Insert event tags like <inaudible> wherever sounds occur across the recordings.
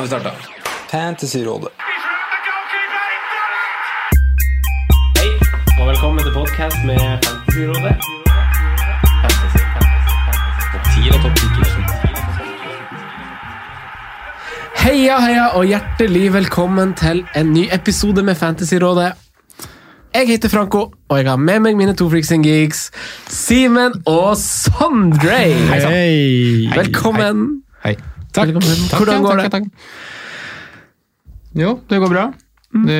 Nå har vi starta. Fantasyrådet. Hei, og velkommen til podcast med Fantasyrådet. Fantasy, fantasy, fantasy. Topp 10 og topp 10 Heia, heia, og hjertelig velkommen til en ny episode med Fantasyrådet. Jeg heter Franco, og jeg har med meg mine to freaks and geeks, Simen og Sondre. Hei! Velkommen. Hei. Takk. Hvordan går det? Jo, det går bra. Det,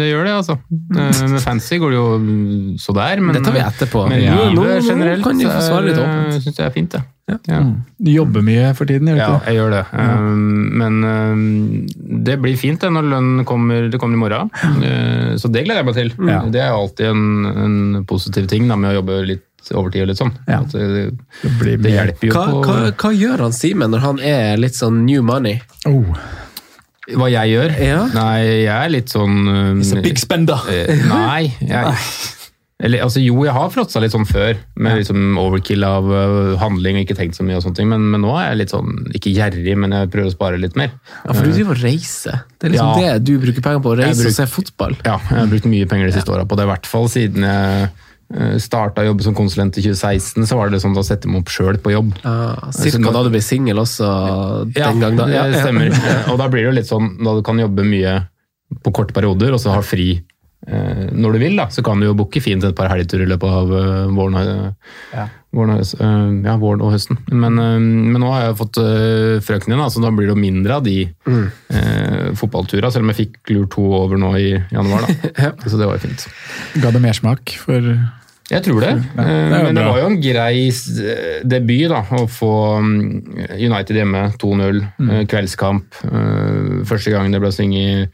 det gjør det, altså. Eh, Med fancy går det jo mm, så der, men Det tar vi etterpå. Men Ja. livet generelt kan du få svare litt åpent. syns jeg er fint, det. Ja. Du jobber mye for tiden, gjør du Ja, ikke Ja, jeg gjør det. Um, men um, det blir fint det når lønnen kommer, det kommer i morgen. Uh, så det gleder jeg meg til. Ja. Det er alltid en, en positiv ting da, med å jobbe litt overtid tid, sånn. Ja. Altså, det, Det blir det hjelper jo Hva, på hva, hva gjør han Simen når han er litt sånn new money? Oh, hva jeg gjør. Ja. Nei, jeg er litt sånn um, he's a big spender. eh, Nei. Jeg, eller, altså, jo, jeg har fråtsa litt sånn før, med liksom overkill av uh, handling og ikke tenkt så mye. og sånne ting, men, men nå er jeg litt sånn, ikke gjerrig, men jeg prøver å spare litt mer. Ja, for du driver og reiser. Det er liksom Ja. det du bruker penger på, å reise bruk- og se fotball. Ja, jeg har brukt mye penger de siste åra på det, i hvert fall siden jeg starta å jobbe som konsulent i 2016. Så var det sånn da setter man opp sjøl på jobb. Ja, cirka da du ble singel også den gang da. det stemmer. <laughs> Og da blir det jo litt sånn da du kan jobbe mye på korte perioder, og så ha fri eh, når du vil, da, så kan du jo booke fint et par helgeturer i løpet av eh, våren, og- Ja. våren, eh, ja, våren og høsten. Men, eh, men nå har jeg fått frøken din, så da blir det jo mindre av de Mm. fotballturene, selv om jeg fikk lur to over nå i januar. Da. <laughs> Så det var jo fint. Ga det mersmak for Jeg tror det. Ja, det er Eh, jo Men det var jo en grei debut da, å få mm, United hjemme 2-0, Mm. eh, kveldskamp. eh, Første gang det ble sunget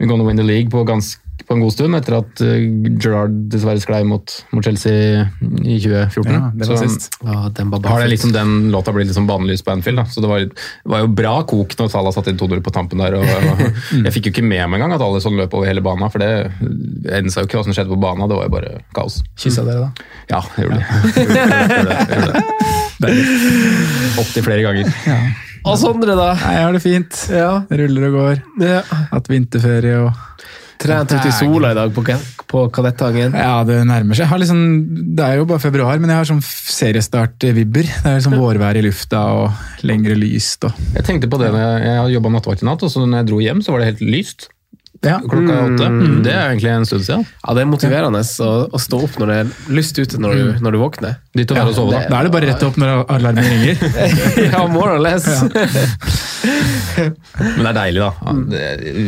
We're gonna win the league på, gans, på en god stund, etter at eh, Gerrard dessverre sklei mot, mot Chelsea i 2014. Ja, det var Så sist. Ja, den har det liksom den låta blitt liksom banelys på Anfield. Da. Så det var, var jo bra kok når Salah satte inn 2-0 på tampen der. Og, <laughs> og, jeg fikk jo ikke med meg engang at alle sånn løp over hele banen, for det ensa jo ikke hva som skjedde på banen. Det var jo bare kaos. Kyssa dere, da? Ja, jeg gjorde <laughs> det. Jeg gjorde jeg gjorde. Opptil flere ganger. Og Sondre, da? Nei, jeg har det fint. Ja. Ruller og går. ja. Hatt vinterferie og Trent ute i sola i dag på, på Kadetthagen. Ja, det nærmer seg. Jeg har liksom, det er jo bare februar, men jeg har sånn seriestart-vibber. Det er liksom vårvær i lufta og lengre lyst og Jeg tenkte på det jeg, jobba nattevakt i natt, og så når jeg dro hjem, så var det helt lyst. Ja. Klokka åtte. Det er egentlig en stund siden. Ja, Det er motiverende å, å stå opp når det er lyst ute når du, når du våkner. Ditt å være og sove, da. Da er det bare rett opp når alarmen ringer. <laughs> ja, more or less. Men det er deilig, da.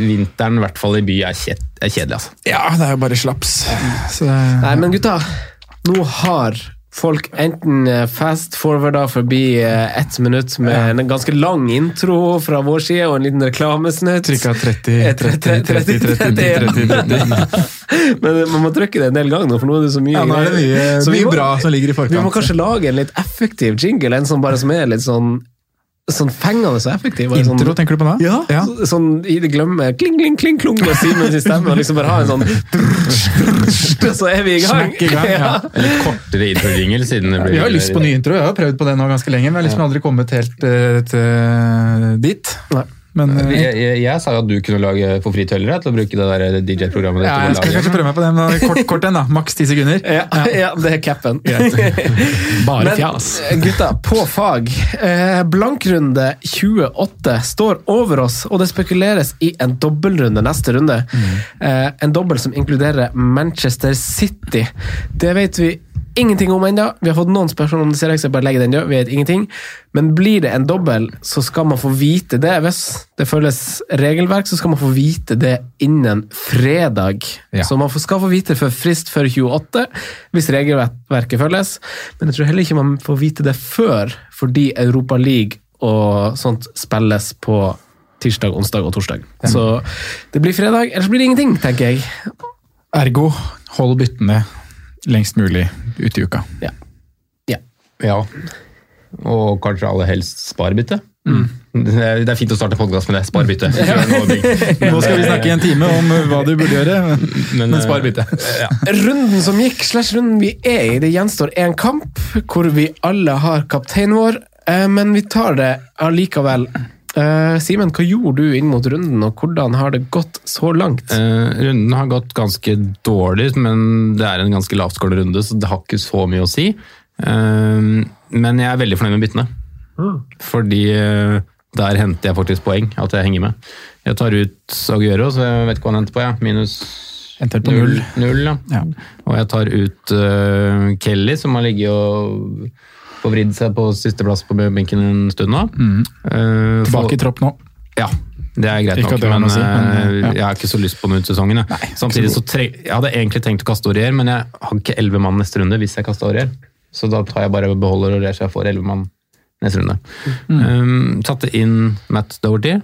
Vinteren, i hvert fall i by, er, kjed, er kjedelig. altså. Ja, det er jo bare slaps. Så det, Nei, men gutta, nå har folk enten eh, fast-forwarda forbi eh, ett minutt med en ganske lang intro fra vår side og en liten reklamesnutt. Trykka 30, Eh, 30, 30, 30, 30, 30, 30. Men man må trykke det en del ganger for nå er det så mye Ja, nå er det mye, bra som ligger i forkant. Vi må kanskje lage en litt effektiv jingle, en som bare som er litt sånn Sånn fengende og effektiv. Intro, sånn- Intro, tenker du på det? Ja, så- sånn i det glemme kling, kling, kling, klung med Simens stemme, og liksom bare ha en sånn <laughs> Så er vi i gang! I gang, ja. Litt kortere intro-jingle, siden det blir Vi har lyst på ny intro, jeg har prøvd på det nå ganske lenge, men jeg har liksom aldri kommet helt uh, til dit. Men eh, Jeg, jeg, jeg sa jo at du kunne lage for fritøllere til å bruke det der DJ-programmet ja, jeg skal ikke kanskje prøve meg på det, men Kort, kort en, da. Maks ti sekunder. Ja, ja, <laughs> det er capen. <laughs> Bare Men fjas. eh, gutta, på fag. Eh, blankrunde 28 står over oss, og det spekuleres i en dobbeltrunde neste runde. Mm. en dobbel som inkluderer Manchester City. Det vet vi ingenting om ennå. Vi har fått noen spørsmål om det, ser jeg bare legger den død. Vi vet ingenting. Men blir det en dobbel, så skal man få vite det. Hvis det følges regelverk, så skal man få vite det innen fredag. Ja. Så man skal få vite før frist før 28, hvis regelverket følges. Men jeg tror heller ikke man får vite det før, fordi Europa League og sånt spilles på tirsdag, onsdag og torsdag. Så det blir fredag, ellers blir det ingenting, tenker jeg. Ergo, hold byttene lengst mulig ut i uka. Ja. Ja. Ja. Og kanskje aller helst sparebytte. Mm. Det, er, fint å starte podkast med det. Sparebytte. <laughs> <laughs> Nå skal vi snakke i en time om hva du burde gjøre, men, <laughs> Men, men spar bytte. Ja. Runden som gikk, slash runden vi er i, det gjenstår én kamp, hvor vi alle har kapteinen vår, eh, men vi tar det allikevel. Eh, Simen, hva gjorde du inn mot runden, og hvordan har det gått så langt? Uh, runden har gått ganske dårlig, men det er en ganske lavtskårende runde, så det har ikke så mye å si. Uh, men jeg er veldig fornøyd med byttene. Fordi eh, der henter jeg faktisk poeng, at jeg henger med. Jeg tar ut Aguero, så jeg vet ikke hva han henter på. Jeg. Minus på null. null ja. Ja. Og jeg tar ut Kelly, som har ligget og forvridd seg på sisteplass på benken en stund nå. Eh, Tilbake i tropp nå. ja, det er greit nok, men, si, men, eh, ja. jeg har ikke så lyst på den ut sesongen. Nei, Samtidig så tre, Jeg hadde egentlig tenkt å kaste Aurier, men jeg har ikke elleve mann neste runde hvis jeg kaster Aurier. Så da tar jeg bare beholder Aurier så jeg får elleve mann neste runde. Mm. Um, satte inn Matt Doherty,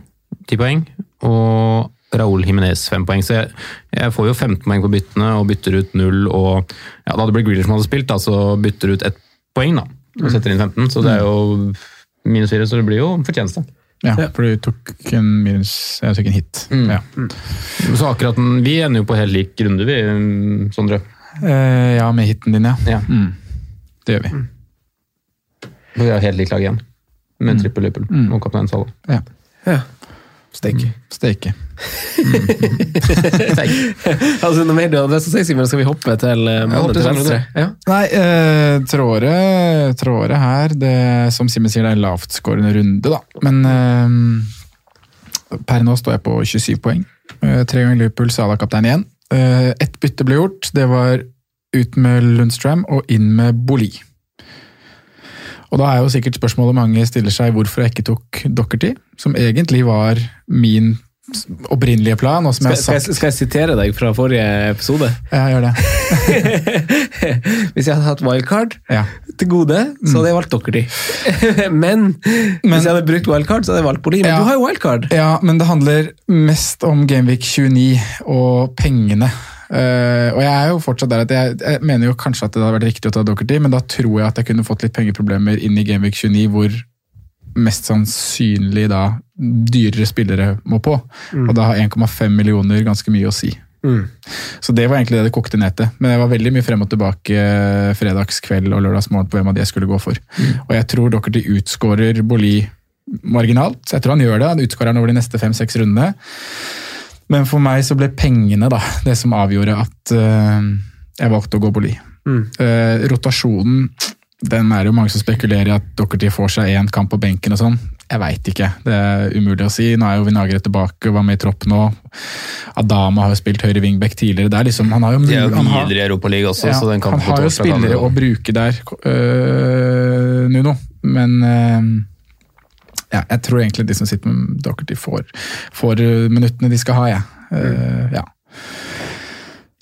ti poeng, og Raúl Jimenez, fem poeng. Så jeg, jeg får jo 15 poeng på byttene og bytter ut null, og ja, da hadde det blitt Grealish som hadde spilt, da, så bytter ut ett poeng, da. Og setter inn 15, så det er jo minus 4, så det blir jo fortjeneste. Ja, for du tok en minus Jeg tok en hit. Mm. Ja. Så akkurat den, Vi ender jo på helt lik runde, vi, Sondre. Eh, ja, med hiten din, ja. Ja. Mm. Det gjør vi. Vi har helt lik lag igjen. Med trippel Liverpool Mm. og kaptein Salah. Ja. Ja. Steik. Steike. <laughs> altså, noe mer du hadde lyst til å si, Simen? Skal vi hoppe til uh, mannen til venstre? Ja. Nei, eh, tråre, tråre her det, Som Simen sier, det er en lavtskårende runde, da. Men eh, per nå står jeg på 27 poeng. Eh, tre ganger Liverpool, Salah kaptein igjen. Eh, Ett bytte ble gjort. Det var ut med Lundstram og inn med Boli. Og da er jo sikkert spørsmålet mange stiller seg hvorfor jeg ikke tok Dockerty, som egentlig var min opprinnelige plan. og som Skal, jeg har sagt... jeg, skal jeg sitere deg fra forrige episode? Ja, gjør det. <laughs> Hvis jeg hadde hatt wildcard Ja. til gode, så hadde jeg valgt Dockerty. <laughs> Men, hvis jeg hadde brukt wildcard, så hadde jeg valgt Poli. Men Ja. du har jo wildcard! Ja, men det handler mest om Gameweek 29 og pengene. Eh, og jeg er jo fortsatt der at jeg, jeg mener jo kanskje at det hadde vært riktig å ta Dockerty, men da tror jeg at jeg kunne fått litt pengeproblemer inn i Gameweek 29, hvor mest sannsynlig da dyrere spillere må på. Og da har 1,5 millioner ganske mye å si. Så det var egentlig det det kokte ned til. Men jeg var veldig mye frem og tilbake eh, fredagskveld og lørdagsmorgen på hvem av de jeg skulle gå for. Og jeg tror Dockerty utskårer Boli marginalt. Jeg tror han gjør det. Han utskårer han over de neste fem-seks rundene. Men for meg så ble pengene da, det som avgjorde at uh, jeg valgte å gå Boli. Eh, rotasjonen, den er jo mange som spekulerer i at Dockerty får seg én kamp på benken og sånn. Jeg veit ikke. Det er umulig å si. Nå er jo Vinagre tilbake og var med i tropp nå. Adama har jo spilt høyre wingback tidligere. Det er liksom, han har jo jo han har- i Europaligaen også, ja, så den han kampen på har jo spillere å bruke der, øh, Nuno. Men øh, ja, jeg tror egentlig de som sitter med Dockerty, får, får øh, minuttene de skal ha. Jeg. Øh, ja.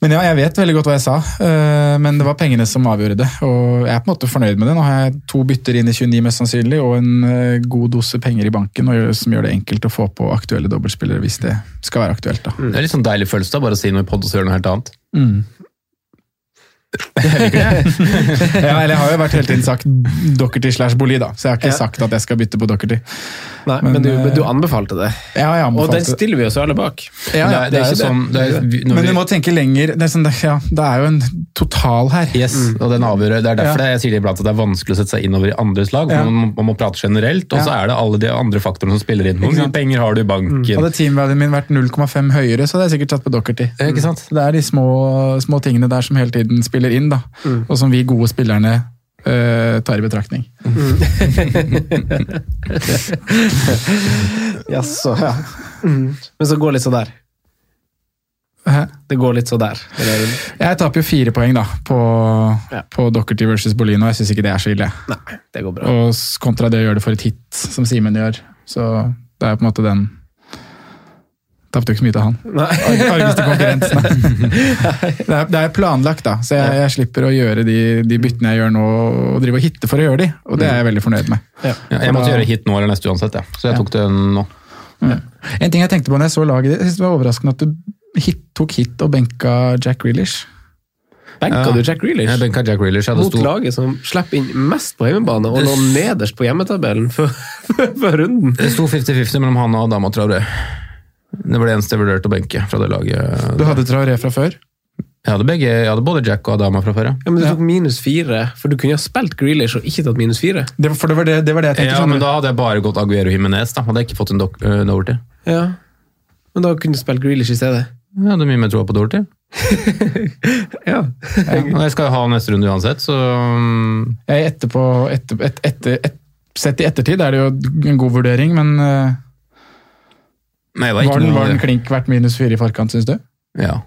Men ja, jeg vet veldig godt hva jeg sa, øh, men det var pengene som avgjorde det. Og jeg er på en måte fornøyd med det. Nå har jeg to bytter inn i 29 mest sannsynlig, og en god dose penger i banken, og som gjør det enkelt å få på aktuelle dobbeltspillere hvis det skal være aktuelt. da. Det er litt sånn deilig følelse da, bare å si noe i podd og så gjøre noe helt annet. Mm. Ja, eller jeg har jo vært hele tiden sagt Dockerty slash Boli, da. Så jeg har ikke Ja. sagt at jeg skal bytte på Dockerty. Nei, Men, men, du, men du eh, anbefalte det. Ja, jeg Og den stiller vi oss alle bak. Ja, ja, det, er, det er ikke sånn det er, vi- når Men vi- du må tenke lenger. Det er, sånn, det- ja, det er jo en total her. Yes, og den avgjør, Det er derfor Ja. jeg sier det iblant at det er vanskelig å sette seg innover i andres lag. Ja. Man, man må prate generelt, og så er det alle de andre faktorene som spiller inn. Hvor mye penger har du i banken? Hadde teamvaluen min vært 0,5 høyere, så hadde jeg sikkert tatt på Dockerty. Mm. Det er de små, små tingene der som hele tiden spiller inn, da. Mm. og som vi gode spillerne uh, tar i betraktning. <laughs> Jaså, ja. Men så går det litt så der. Hæ? Det går litt så der. Jeg taper jo fire poeng da, på, Ja. på Dockerty versus Bolino. Jeg syns ikke det er så ille. nei, det går bra. Og kontra det å gjøre det for et hit, som Simen gjør. Så det er på en måte den Tapte jo ikke så mye til han. Argeste konkurrenten. <laughs> Det er, det er planlagt, da, så jeg, jeg slipper å gjøre de, de byttene jeg gjør nå, og drive og hitte for å gjøre de, og det er jeg veldig fornøyd med. Ja, jeg måtte gjøre hit nå eller neste uansett, ja. så jeg tok det nå. En ting jeg tenkte på når jeg så laget ditt, jeg det var overraskende at du hit, tok hit og benka Jack Grealish. Benka du Jack Grealish? Jeg benka Jack Grealish. Mot stod... laget som slipper inn mest på hjemmebane, og lå nederst på hjemmetabellen før, <laughs> før runden. Det sto 50-50 mellom han og Adama Traoré. Det var det eneste jeg vurderte å benke fra det laget. Du hadde Traoré fra før? Jeg hadde, begge, jeg hadde både Jack og Adama fra før, ja. Ja, men du tok minus fire, for du kunne ha spilt Grealish og ikke tatt minus fire. Det, var- for det var det, det var det jeg tenkte. Ja, sånn. men da hadde jeg bare gått Aguero Jimenez, da. Hadde jeg ikke fått en dok- øh, Doherty. Ja. Men da kunne du spilt Grealish i stedet. Jeg hadde mye mer troa på Doherty. <laughs> Ja. Og jeg skal ha neste runde uansett, så Jeg etterpå, etter, et, etter, et, Sett i ettertid er det jo en god vurdering, men jeg var var, ikke den, noe var den klink verdt minus fire i forkant, syns du? Ja.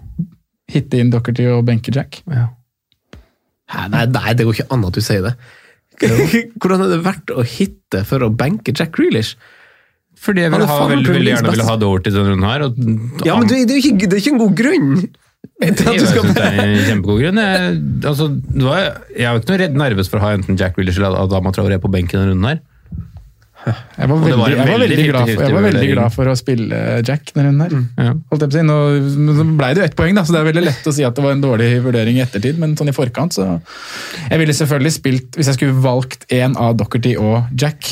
Hitte inn Dockerty og benke Jack? ja. Hæ, Nei, nei, det går ikke an at du sier det. <laughs> Hvordan er det verdt å hitte for å benke Jack Grealish? Fordi jeg vil ha, veldig, veldig gjerne ville ha Dorty denne runden her. Og, Ja, men det, det, er ikke, det er ikke en god grunn til at du jeg syns det er en kjempegod grunn. Jeg, altså, var, jeg er jo ikke noe redd nervøs for å ha enten Jack Grealish eller Adama Traoré på benken denne runden her. Jeg var veldig, var jeg var veldig glad, for, jeg var veldig glad for å spille Jack denne runden her. Ja. Holdt jeg på å si. Nå, ble det jo ett poeng, da, så det er veldig lett å si at det var en dårlig vurdering i ettertid, men sånn i forkant, så Jeg ville selvfølgelig spilt Hvis jeg skulle valgt en av Dockerty og Jack,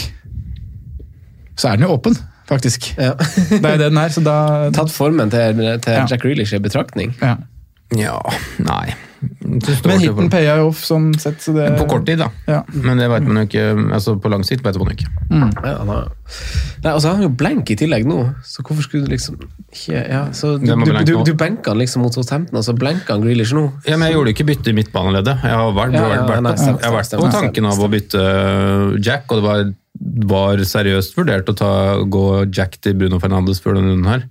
så er den jo åpen, faktisk. ja. Det er jo det den er, så da tatt formen til, til Ja. Jack Reelish i betraktning. ja. ja, nei. Men hiten paya jo off sånn sett, så det På kort tid, da. Ja. Men det vet man jo ikke, altså på lang sikt vet man jo ikke. Ja, han har, nei, altså, han er jo blank i tillegg nå, så hvorfor skulle du liksom ikke ja, så du, du, du, du benka han liksom mot Southampton, og så blenka han Grealish nå. Ja, men Jeg gjorde ikke bytte i midtbaneleddet. Jeg har vært, Ja, ja, vært, nei, vært, jeg har vært på tanken av å bytte Jack, og det var, var seriøst vurdert å ta, gå Jack til Bruno Fernandes før denne runden her.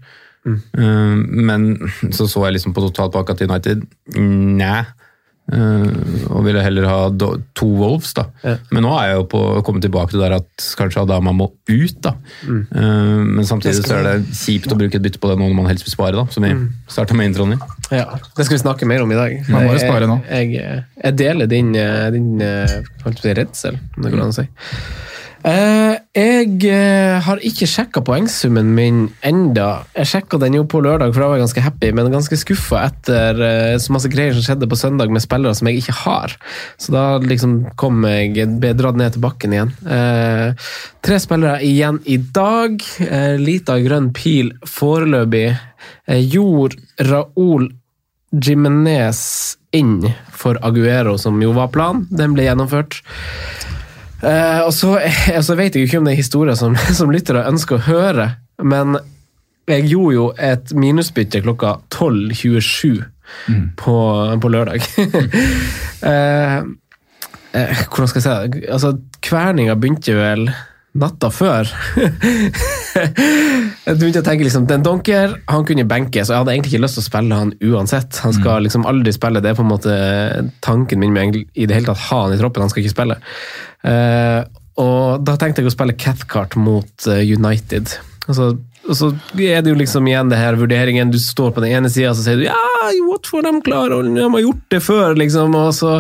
Eh, men så så jeg liksom på totalpakka til United. Nei. Eh, og ville heller ha do, to Wolves, da. Ja. Men nå er jeg jo på å komme tilbake til det der at kanskje Adama må ut, da. Eh, men samtidig så er det kjipt å bruke et bytte på det nå når man helst vil spare, da. Som vi starta med introen i. Ja, Det skal vi snakke mer om i dag. Man må jo spare nå. Jeg, jeg, jeg deler din, din redsel, om det går an å si. Eh, jeg eh, har ikke sjekka poengsummen min enda. Jeg sjekka den jo på lørdag, for da var jeg ganske happy, men ganske skuffa etter eh, så masse greier som skjedde på søndag med spillere som jeg ikke har. Så da liksom kom jeg ble dratt ned til bakken igjen. Eh, tre spillere igjen i dag. Eh, Lita grønn pil foreløpig. Eh, Jord Raoul Jimenez inn for Aguero, som jo var planen. Den ble gjennomført. Eh, og så, <laughs> altså, vet jeg ikke om det er historier som, <laughs> som lyttere ønsker å høre, men jeg gjorde jo et minusbytte klokka 12.27 på, på lørdag. uh, <laughs> uh, hvordan skal jeg si det? Altså, kverninga begynte vel natta før. <laughs> jeg begynte å tenke liksom, Den Donker han kunne benke, så jeg hadde egentlig ikke lyst til å spille han uansett. Han skal liksom aldri spille, det er på en måte tanken min med i det hele tatt ha han i troppen. Han skal ikke spille. Uh, og da tenkte jeg å spille Cathcart mot eh, United. Altså, og så er det jo liksom igjen det her vurderingen. Du står på den ene sida så sier du, ja, Watford de klarer, og de har gjort det før, liksom. Og så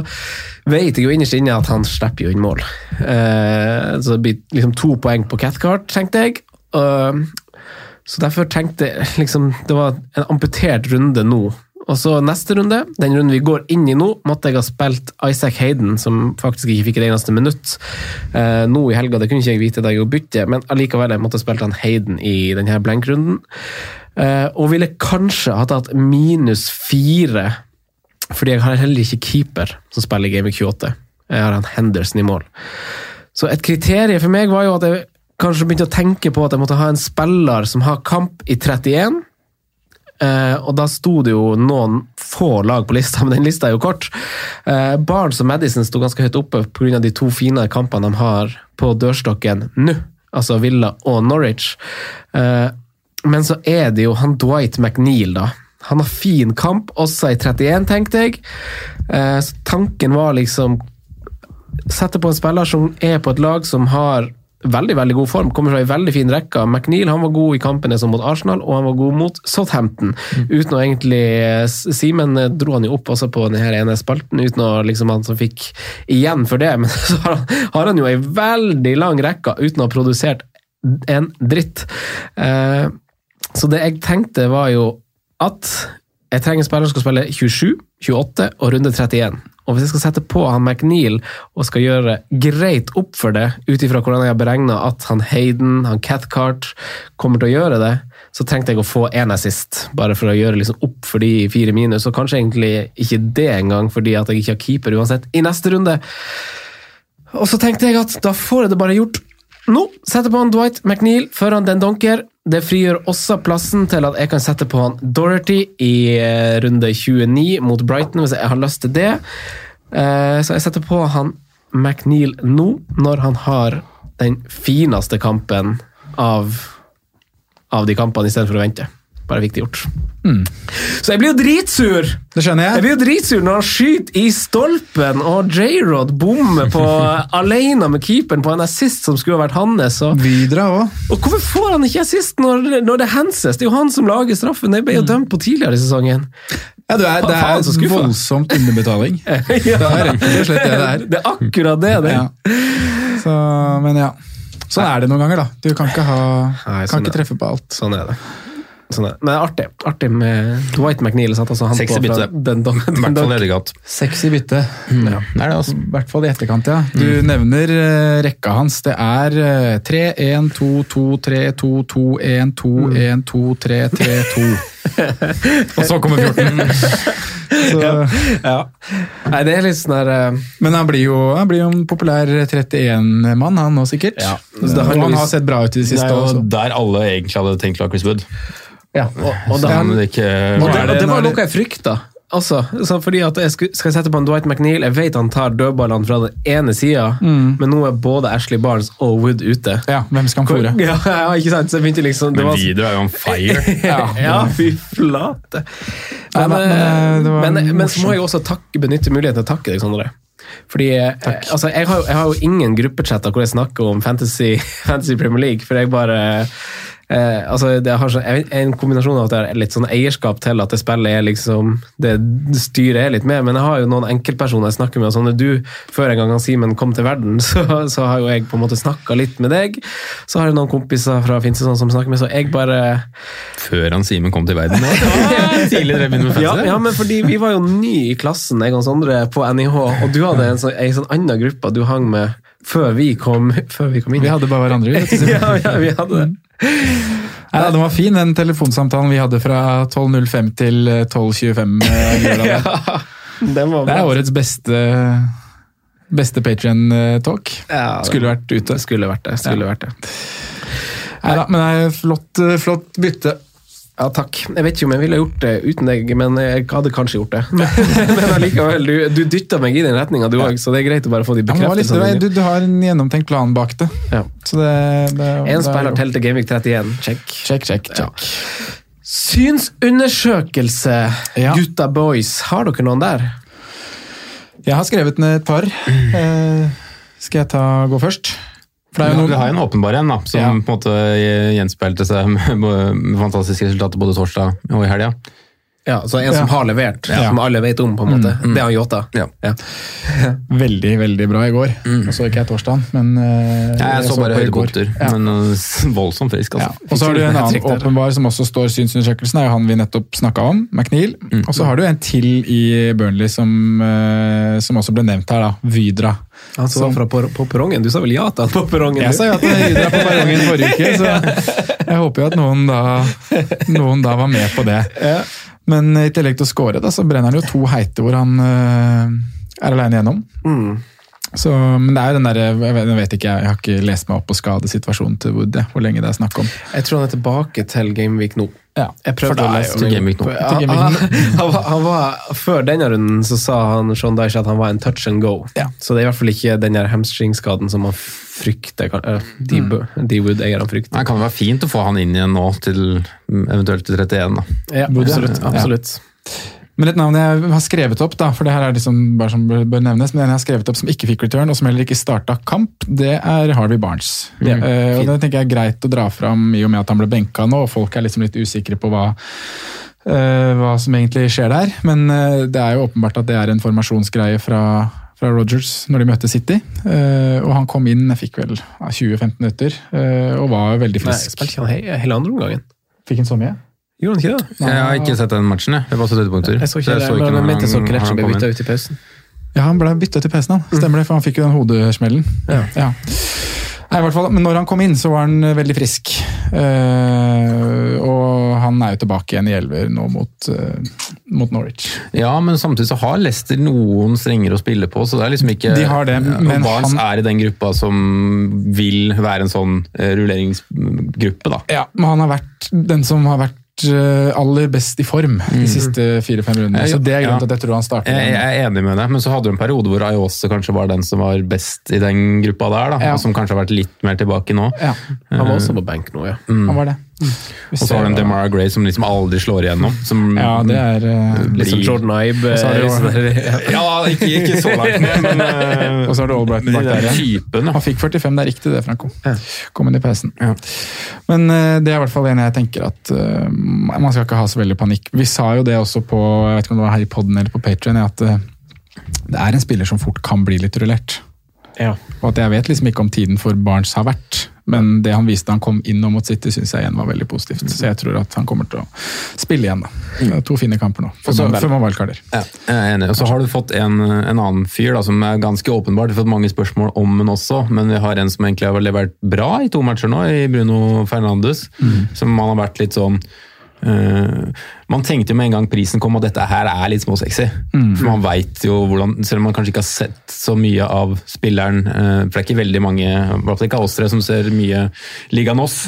vet jeg jo innerst inne at han slipper jo inn mål. Uh, så det blir liksom to poeng på Cathcart, tenkte jeg. Uh, så derfor tenkte jeg liksom Det var en amputert runde nå, Og så neste runde, den runden vi går inn i nå, måtte jeg ha spilt Isaac Hayden, som faktisk ikke fikk et eneste minutt eh, nå i helga. Det kunne ikke jeg vite da jeg gjorde bytte, men allikevel jeg måtte ha spilt han Hayden i denne blank-runden. Eh, og ville kanskje ha tatt minus fire, fordi jeg har heller ikke keeper som spiller i Game Week 28. Jeg har han Henderson i mål. Så et kriterium for meg var jo at jeg kanskje begynte å tenke på at jeg måtte ha en spiller som har kamp i 31. Eh, og da sto det jo noen få lag på lista, <laughs> men den lista er jo kort. Uh, Barnes og Madison sto ganske høyt oppe pga. de to fine kampene de har på dørstokken nå, altså Villa og Norwich. Uh, men så er det jo han Dwight McNeil, da. Han har fin kamp, også i 31, tenkte jeg. Så tanken var liksom Sette på en spiller som er på et lag som har veldig veldig god form, kommer fra en veldig fin rekke. McNeil han var god i kampene som mot Arsenal, og han var god mot Southampton. Mm. Uten å egentlig Simen dro han jo opp også på denne ene spalten, uten å liksom han som fikk igjen for det. <laughs> Men så har han, har han jo ei veldig lang rekke uten å ha produsert en dritt. Eh, så det jeg tenkte, var jo at jeg trenger en spiller som skal spille 27, 28 og runde 31. Og hvis jeg skal sette på han McNeil og skal gjøre greit opp for det, ut ifra hvordan jeg har beregna at han Hayden, han Cathcart kommer til å gjøre det, så trengte jeg å få én assist, bare for å gjøre liksom opp for de fire minus. Og kanskje egentlig ikke det engang, fordi at jeg ikke har keeper uansett, i neste runde. Og så tenkte jeg at da får jeg det bare gjort nå. Setter på han Dwight McNeil før han Den Donker. Det frigjør også plassen til at jeg kan sette på han Dorothy i eh, runde 29 mot Brighton, hvis jeg har lyst til det. Eh, så jeg setter på han McNeil nå, når han har den fineste kampen av, av de kampene, istedenfor å vente. Bare viktig gjort. Mm. Så jeg blir jo dritsur! Det skjønner jeg. Jeg blir jo dritsur når han skyter i stolpen, og J-Rod bommer på <laughs> alene med keeperen på en assist som skulle ha vært hans. Og, Vidra og hvorfor får han ikke assist når, når det henses? Det er jo han som lager straffen. Det ble jo dømt på tidligere i sesongen. Ja, det er, det Faen, så er skuffa. voldsomt underbetaling. <laughs> ja. Det er rett og slett det det er. Det er akkurat det det er. Ja. Så, men ja. Sånn er det noen ganger, da. Du kan ikke, ha, Nei, kan sånn ikke er- treffe på alt. Sånn er det. Sånn det. Men artig. Artig med Dwight McNeil. Sant? altså han Sexy bytte. den, den, I hvert fall elegant. Sexy bytte. Ja, det er det, altså. I hvert fall i etterkant, ja. Du nevner uh, rekka hans. Det er uh, 3-1-2-2-3-2-2-1-2-1-2-3-3-2. <laughs> Og så kommer 14. <laughs> Så, Ja. Nei, det er litt sånn der uh, men han blir jo, han blir jo en populær 31-mann, han nå sikkert. Ja. Det, han har sett bra ut i det Det siste er jo også. der alle egentlig hadde tenkt å ha Chris Wood. Ja, og, og, da, ikke og, det, og det var noe jeg frykta. Altså, fordi at jeg skal, skal sette på en Dwight McNeil Jeg vet han tar dødballene fra den ene sida, men nå er både Ashley Barnes og Wood ute. Ja, hvem skal han fôre? <laughs> Ja, ja, ikke sant? Så jeg begynte liksom det Men var, Videre er jo on fire. <laughs> ja, ja, fy flate. Nei, Men, men, men, eh, det var men, men så må jeg også takke, benytte muligheten til å takke deg, Sondre. Fordi eh, altså, jeg, har, jeg har jo ingen gruppechatter hvor jeg snakker om Fantasy, <laughs> fantasy Premier League, for jeg bare eh, altså, det har så, en kombinasjon av at det er litt sånn eierskap til at det spillet er liksom Det styret er litt med, men jeg har jo noen enkeltpersoner jeg snakker med. og sånn, du, Før en gang han Simen kom til verden, <laughs> så, så har jo jeg på en måte snakka litt med deg. Så har jeg noen kompiser fra Finnsesson som snakker med, så jeg bare Før han Simen kom til verden. Ja, <laughs> ja, men fordi vi var jo ny i klassen, jeg og Sondre, på NIH, og du hadde en sånn, en sånn annen gruppe du hang med før vi kom, før vi kom inn. Vi hadde bare hverandre. <laughs> ja, ja, vi hadde det. Nei, den var fin, den telefonsamtalen vi hadde fra 12.05 til 12.25. eh. <laughs> Ja, var Det er årets beste, beste Patrion-talk. Ja, Skulle vært ute. Skulle vært det. Skulle vært det. Neida, men det er flott, eh, flott bytte. Ja, takk. Jeg vet ikke om jeg ville gjort det uten deg, men jeg hadde kanskje gjort det. <laughs> Men allikevel, du, du dytta meg i den retninga, du òg, så det er greit å bare få de Ja, bekreftelsene. du, du har en gjennomtenkt plan bak det. Ja. Så det, det, En er spiller til til Gamevik 31. Check. Check, check, Ja. check. Synsundersøkelse, Ja. gutta boys. Har dere noen der? Jeg har skrevet ned et par. Eh, skal jeg ta, gå først? For det er jo Vi har en åpenbar en, da, som Ja. på en måte gjenspeilte seg med fantastiske resultater både torsdag og i helga. Ja, så en som har levert, Ja. som alle vet om, på en måte. Mm. Det er han Yota. Ja. Ja. <laughs> Veldig, veldig bra i går. Og så ikke jeg torsdagen, men uh, Ja, jeg så bare høydepunkter, Ja. men uh, <laughs> voldsomt frisk, Ja. altså. Og så har du en annen åpenbar som også står i synsundersøkelsen, er jo han vi nettopp snakka om, McNeil. Og så har du en til i Burnley som, uh, som også ble nevnt her, da. Vydra. Han som var fra på, på perrongen. Du sa vel ja til han på perrongen? Jeg sa ja til Hydra på perrongen forrige uke, så <laughs> jeg håper jo at noen da, noen da var med på det. Men i tillegg til å score, da, så brenner han jo to heite hvor han eh, er aleine gjennom. Mm. Så, men det er jo den der, jeg vet, jeg vet ikke, jeg har ikke lest meg opp på skadesituasjonen til Wood, hvor lenge det er snakk om. Jeg tror han er tilbake til Gameweek nå. Ja, Jeg for prøvde å lese til Gameweek <laughs> nå. Han, han, han var, før denne runden så sa han Sean Dyche at han var en touch and go. Ja. Så det er i hvert fall ikke den hamstringskaden som man frykter. kan- øh, De, Mm. de Wood-eierne frykter. Det kan være fint å få han inn igjen nå, til eventuelt til 31. da. Ja, absolutt. absolutt. Ja. Men et navn jeg har skrevet opp, da, for det her er liksom bare som bør nevnes, men en jeg har skrevet opp som ikke fikk return, og som heller ikke starta kamp, det er Harvey Barnes. Mm. Uh, og. Det tenker jeg er greit å dra fram i og med at han ble benka nå, og folk er liksom litt usikre på hva, uh, hva som egentlig skjer der. Men uh, det er jo åpenbart at det er en formasjonsgreie fra, fra Rogers når de møtte City. Og han kom inn, jeg fikk vel ja, 20-15 minutter, og var veldig frisk. Nei, jeg spilte ikke han hele andre omgangen? Fikk han så mye? Gjorde han ikke det? Jeg har ikke sett den matchen, jeg. Det var så høydepunkter. Jeg så ikke ikke men jeg mente så han- ble bytta ut i pausen. Ja, han ble bytta til i pausen han. Stemmer det, for han fikk jo den hodesmellen. Ja. Nei, i hvert fall, Men når han kom inn, så var han eh, veldig frisk. Uh, og han er jo tilbake igjen i elver nå mot, uh, mot Norwich. Ja, men samtidig så har Leicester noen strenger å spille på, så det er liksom ikke De har det, men Barnes han- er i den gruppa som vil være en sånn rulleringsgruppe, da. Ja, Men han har vært den som har vært aller best i form de siste fire-fem rundene. Så det er grunnen ja. til at jeg tror han starter. Jeg, jeg er enig med deg, men så hadde du en periode hvor Ayose kanskje var den som var best i den gruppa der, da, Ja. og som kanskje har vært litt mer tilbake nå. Ja, Han var også på benk nå, ja. han var det. <laughs> Og så har du en Demara Gray som liksom aldri slår igjennom. Som Ja, det er uh, Litt som blir- Jordan Ibe. Eh, <laughs> Ja, ikke, ikke så langt men uh, <laughs> Og så har du Albrighton bak der igjen. Han fikk 45, det er riktig det, Franco. Kom inn i pausen. Ja. Men uh, det er i hvert fall en jeg tenker at man skal ikke ha så veldig panikk. Vi sa jo det også på jeg vet ikke om det var her i podden eller på Patreon, at det er en spiller som fort kan bli litt rullert. Ja. Og at jeg vet liksom ikke om tiden for Barents har vært, men det han viste han kom inn og mot City, syns jeg igjen var veldig positivt. Så jeg tror at han kommer til å spille igjen, da. Er To fine kamper nå, før man, man wildcarder. Ja, jeg er enig. Og så har du fått en, en annen fyr da, som er ganske åpenbart. Du har fått mange spørsmål om den også, men vi har en som egentlig har levert bra i to matcher nå, i Bruno Fernandes. Som man har vært litt sånn eh, Man tenkte jo med en gang prisen kom og dette her er litt småsexy. For man veit jo hvordan Selv om man kanskje ikke har sett så mye av spilleren uh, For det er ikke veldig mange, i hvert fall ikke av oss tre, som ser mye Liga Nos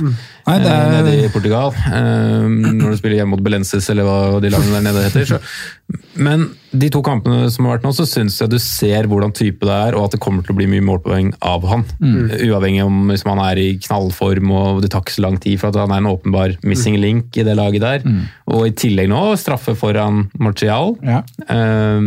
Nei, det er- eh, nede i Portugal. eh, når du spiller hjemme mot Belenses eller hva de lagene der nede heter. Så. Men de to kampene som har vært nå, så syns jeg du ser hvordan type det er, og at det kommer til å bli mye målpoeng av han. Uavhengig om hvis han er i knallform og det tar ikke så lang tid for at han er en åpenbar missing link i det laget der. Og i tillegg nå straffe foran Martial. Ja. Eh,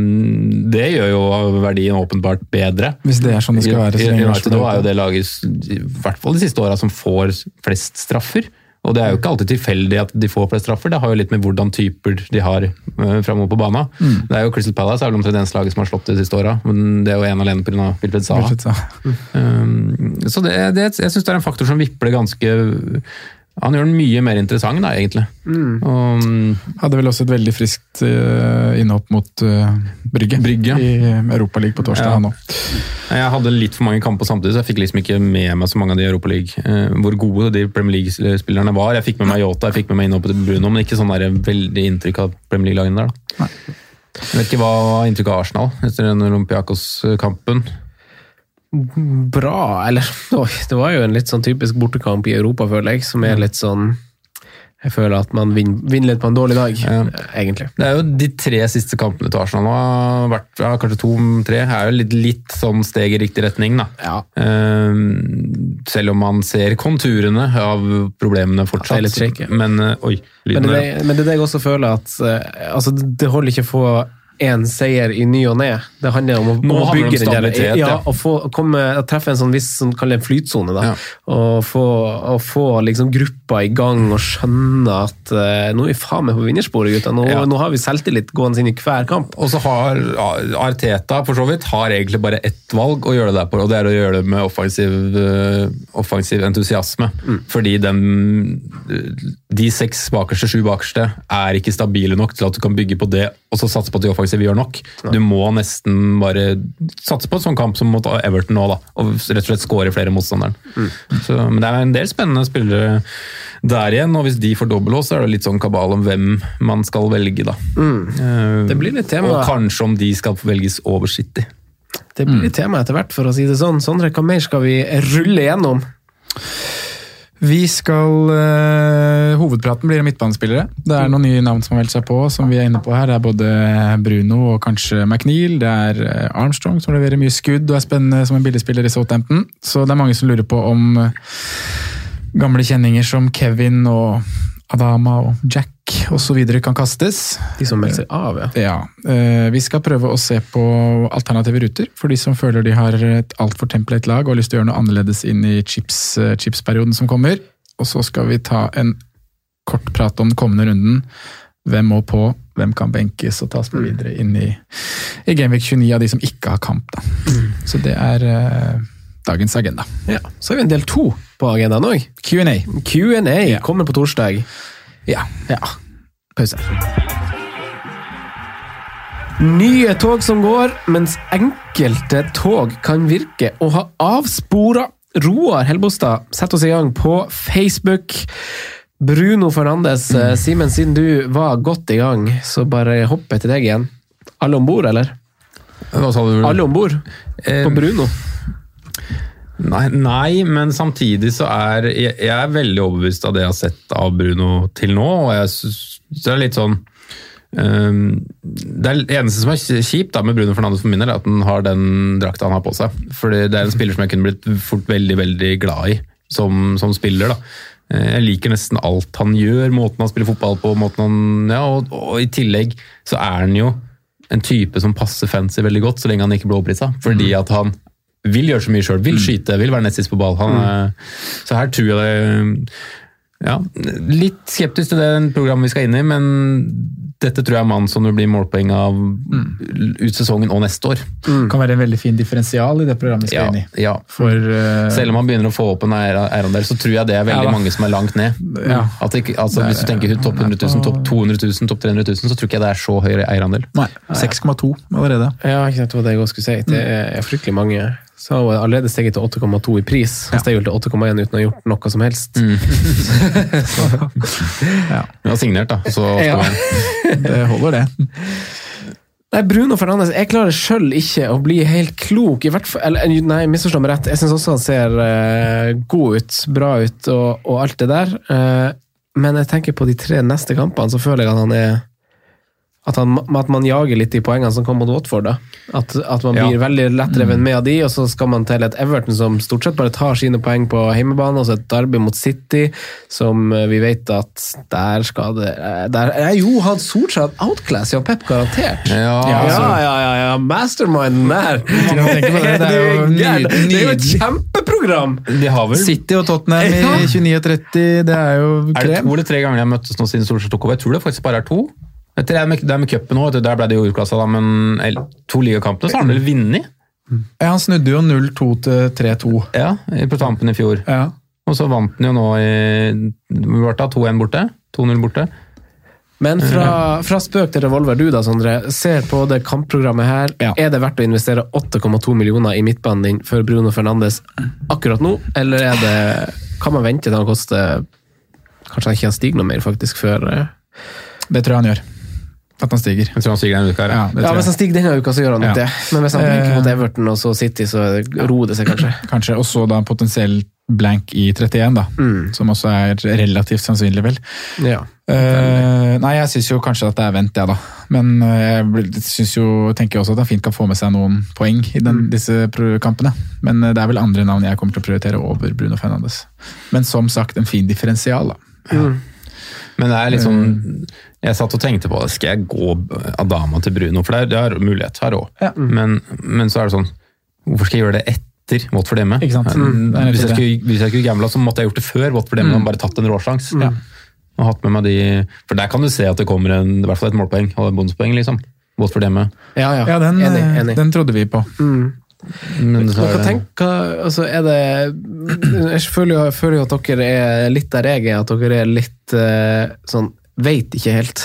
det gjør jo verdien åpenbart bedre. Hvis det er sånn det skal være. så United er jo det laget, i hvert fall de siste åra, som får flest straffer. Og det er jo ikke alltid tilfeldig at de får flest straffer, det har jo litt med hvordan typer de har uh, framover på banen. Mm. Det er jo Crystal Palace er vel omtrent det eneste laget som har slått de siste åra, men det er jo en alene pga. Wilfred Saha. Wilfred Zaha. Um, så det, det, jeg syns det er en faktor som vipper det ganske Han gjør den mye mer interessant, da, egentlig. Og, um, Hadde vel også et veldig friskt uh, innhopp mot uh, Brygge, Brygge. i Europaligaen på torsdag. Ja. han. Jeg hadde litt for mange kamper samtidig, så jeg fikk liksom ikke med meg så mange av de i Europa League. Eh, hvor gode de Premier League-spillerne var. Jeg fikk med meg Yota, jeg fikk med meg innhoppet til Bruno, men ikke sånn der veldig inntrykk av Premier League-lagene der. da. Jeg vet ikke hva inntrykket av Arsenal etter den Olympiakos-kampen. Bra, eller <laughs> Oi, det var jo en litt sånn typisk bortekamp i Europa, føler jeg, som er litt sånn Jeg føler at man vinner, litt på en dårlig dag, Ja. egentlig. Det er jo De tre siste kampene til Arsenal nå, har vært, ja, kanskje to-tre, er jo litt, litt sånn steg i riktig retning. da. Ja. Eh, selv om man ser konturene av problemene fortsatt. Det er litt. Men eh, oi, Men det, men det er det jeg også føler at eh, altså, Det holder ikke å få én seier i ny og ne. Det handler om å, Nå om å bygge den der, ja, og få, komme, treffe en sånn viss en flytsone. Da. Ja. Og få, og få liksom gruppa i gang og skjønne at uh, nå er vi faen meg på vinnersporet, gutta. Nå, Ja. nå har vi selvtillit gående inn i hver kamp. Og så har Arteta for så vidt har egentlig bare ett valg å gjøre det der på, og det er å gjøre det med offensiv, eh, offensiv entusiasme. Fordi den, de seks bakerste, sju bakerste, er ikke stabile nok til at du kan bygge på det og så satse på at de offensive gjør nok. Du må nesten bare satse på en sånn kamp som mot Everton nå, da, og rett og slett skåre flere motstanderen. Så, men det er en del spennende spillere der igjen, og hvis de får dobbelthås, så er det litt sånn kabal om hvem man skal velge, da. Mm. Det blir litt tema. og kanskje om de skal velges over City. Det blir litt tema etter hvert, for å si det sånn. Sondre, hva mer skal vi rulle gjennom? Vi skal uh, Hovedpraten blir om midtbanespillere. Det er noen nye navn som har meldt seg på, som vi er inne på her. Det er både Bruno og kanskje McNeil. Det er eh, Armstrong som leverer mye skudd og er spennende som en billigspiller i Southampton. Så det er mange som lurer på om eh, gamle kjenninger som Kevin og Adama og Jack osv. kan kastes. De som melder seg av, ja. Ja, eh, Vi skal prøve å se på alternative ruter for de som føler de har et altfor template lag og har lyst til å gjøre noe annerledes inn i chips, eh, chipsperioden som kommer. Og så skal vi ta en kort prat om den kommende runden. Hvem må på, hvem kan benkes og tas med videre inn i, i Gameweek 29 av de som ikke har kamp. Da. Så det er eh, dagens agenda. ja. Så har vi en del to på agendaen òg. Q&A. Q&A kommer på torsdag. Ja. Ja. Pause. Nye tog som går, mens enkelte tog kan virke å ha avspora. Roar Helbostad, sett oss i gang på Facebook. Bruno Fernandes, mm. Simen, siden du var godt i gang, så bare hopp etter deg igjen. Alle om bord, eller? Hva sa du? Alle om bord Eh, på Bruno. Nei, nei, men samtidig så er jeg, jeg er veldig overbevist av det jeg har sett av Bruno til nå. og jeg synes det er litt sånn um, Det er det eneste som er kjipt da med Bruno Fernandes for min del, er at han har den drakta han har på seg. Fordi det er en spiller som jeg kunne blitt fort veldig veldig glad i som, som spiller. da. Eh, Jeg liker nesten alt han gjør, måten han spiller fotball på, måten han, ja, og, og i tillegg så er han jo en type som passer fancy veldig godt, så lenge han ikke blir overprisa. Fordi at han vil gjøre så mye sjøl, vil skyte, vil være nest sist på ball. Han, mm. Så her tror jeg det ja, Litt skeptisk til det programmet vi skal inn i, men dette tror jeg er mannen som det blir målpoeng av ut sesongen og neste år. Kan være en veldig fin differensial i det programmet vi Ja, skal inn i. ja. For uh, Selv om han begynner å få opp en eier- eierandel, så tror jeg det er veldig Ja mange som er langt ned. Ja. At det ikke, altså, hvis du tenker topp 100 000, topp 200 000, topp 300 000, så tror ikke jeg det er så høy eierandel. Nei, 6,2 allerede. Ja, ikke sant, det var det jeg også skulle si. Det er fryktelig mange. Så har hun allerede steget til 8,2 i pris. Han steg vel til 8,1 uten å ha gjort noe som helst. <laughs> Vi har signert, da. Så Ja. <laughs> Det holder, det. Nei, Bruno Fernandes, jeg klarer sjøl ikke å bli helt klok. I hvert fall, eller, nei, misforstå meg rett. Jeg syns også han ser uh, god ut, bra ut og, og alt det der. Uh, men jeg tenker på de tre neste kampene, så føler jeg at han er at, han, at man jager litt de poengene som kom mot Watford. da. At, at man Ja. blir veldig lettreven med av de, og så skal man til et Everton som stort sett bare tar sine poeng på hjemmebane, og så et Derby mot City, som eh, vi vet at der skal det eh, der, er Jo, han Solskjær outclass, ja, Pep garantert. Ja, Ja, altså. ja, ja, ja, masterminden der! <laughs> Det, det er jo Det nyd- det er jo et kjempeprogram! De har vel City og Tottenham i Ja. 29 og 30, det er jo Er det krem. to eller tre ganger de har møttes nå siden Solskjær tok over? Jeg tror det faktisk bare er to. Det er med, det er med cupen òg, der ble det jo utklassa, da, men eller, to ligakampene så har han vel vunnet? Ja, han snudde jo 0-2 til 3-2. Ja, på tampen i fjor. Ja. Og så vant han jo nå i Hvor 2-1 borte? 2-0 borte? Men fra, fra spøk til revolver, du da, Sondre. Ser på det kampprogrammet her. Ja. Er det verdt å investere 8,2 millioner i midtbanen din for Bruno Fernandes akkurat nå, eller er det, kan man vente til han koster Kanskje han ikke stiger noe mer, faktisk, før eh, Det tror jeg han gjør. At han stiger. Jeg tror han stiger denne uka. Ja, Ja, Hvis han stiger denne uka, så gjør han nok Ja. det. Men hvis han blinker mot Eh. Everton og så City, så roer det seg kanskje. <clears throat> Kanskje også da potensielt blank i 31, da. Som også er relativt sannsynlig, vel. Ja. Uh, nei, jeg syns jo kanskje at det er vent, jeg, da. Men eh, jeg synes jo, tenker også at han fint kan få med seg noen poeng i den, disse kampene. Men det er vel andre navn jeg kommer til å prioritere over Bruno Fernandes. Men som sagt, en fin differensial, da. Men det er litt sånn Jeg satt og tenkte på skal jeg gå Adama til Bruno, for det er, det er mulighet her òg. Ja. Men, men så er det sånn Hvorfor skal jeg gjøre det etter Watford hjemme? Ikke sant? Mm, hvis, jeg skulle, hvis jeg skulle gambla, så måtte jeg gjort det før Watford hjemme. Mm. Bare tatt en råsjans. Ja. Og hatt med meg de For der kan du se at det kommer en, i hvert fall et målpoeng og et bonuspoeng, liksom. Watford hjemme. Ja, ja. Ja, den, enig. eh, enig. den trodde vi på. Men så hva tenker, altså er det Jeg føler jo, jeg føler jo at dere er litt der jeg er, at dere er litt eh, sånn Veit ikke helt.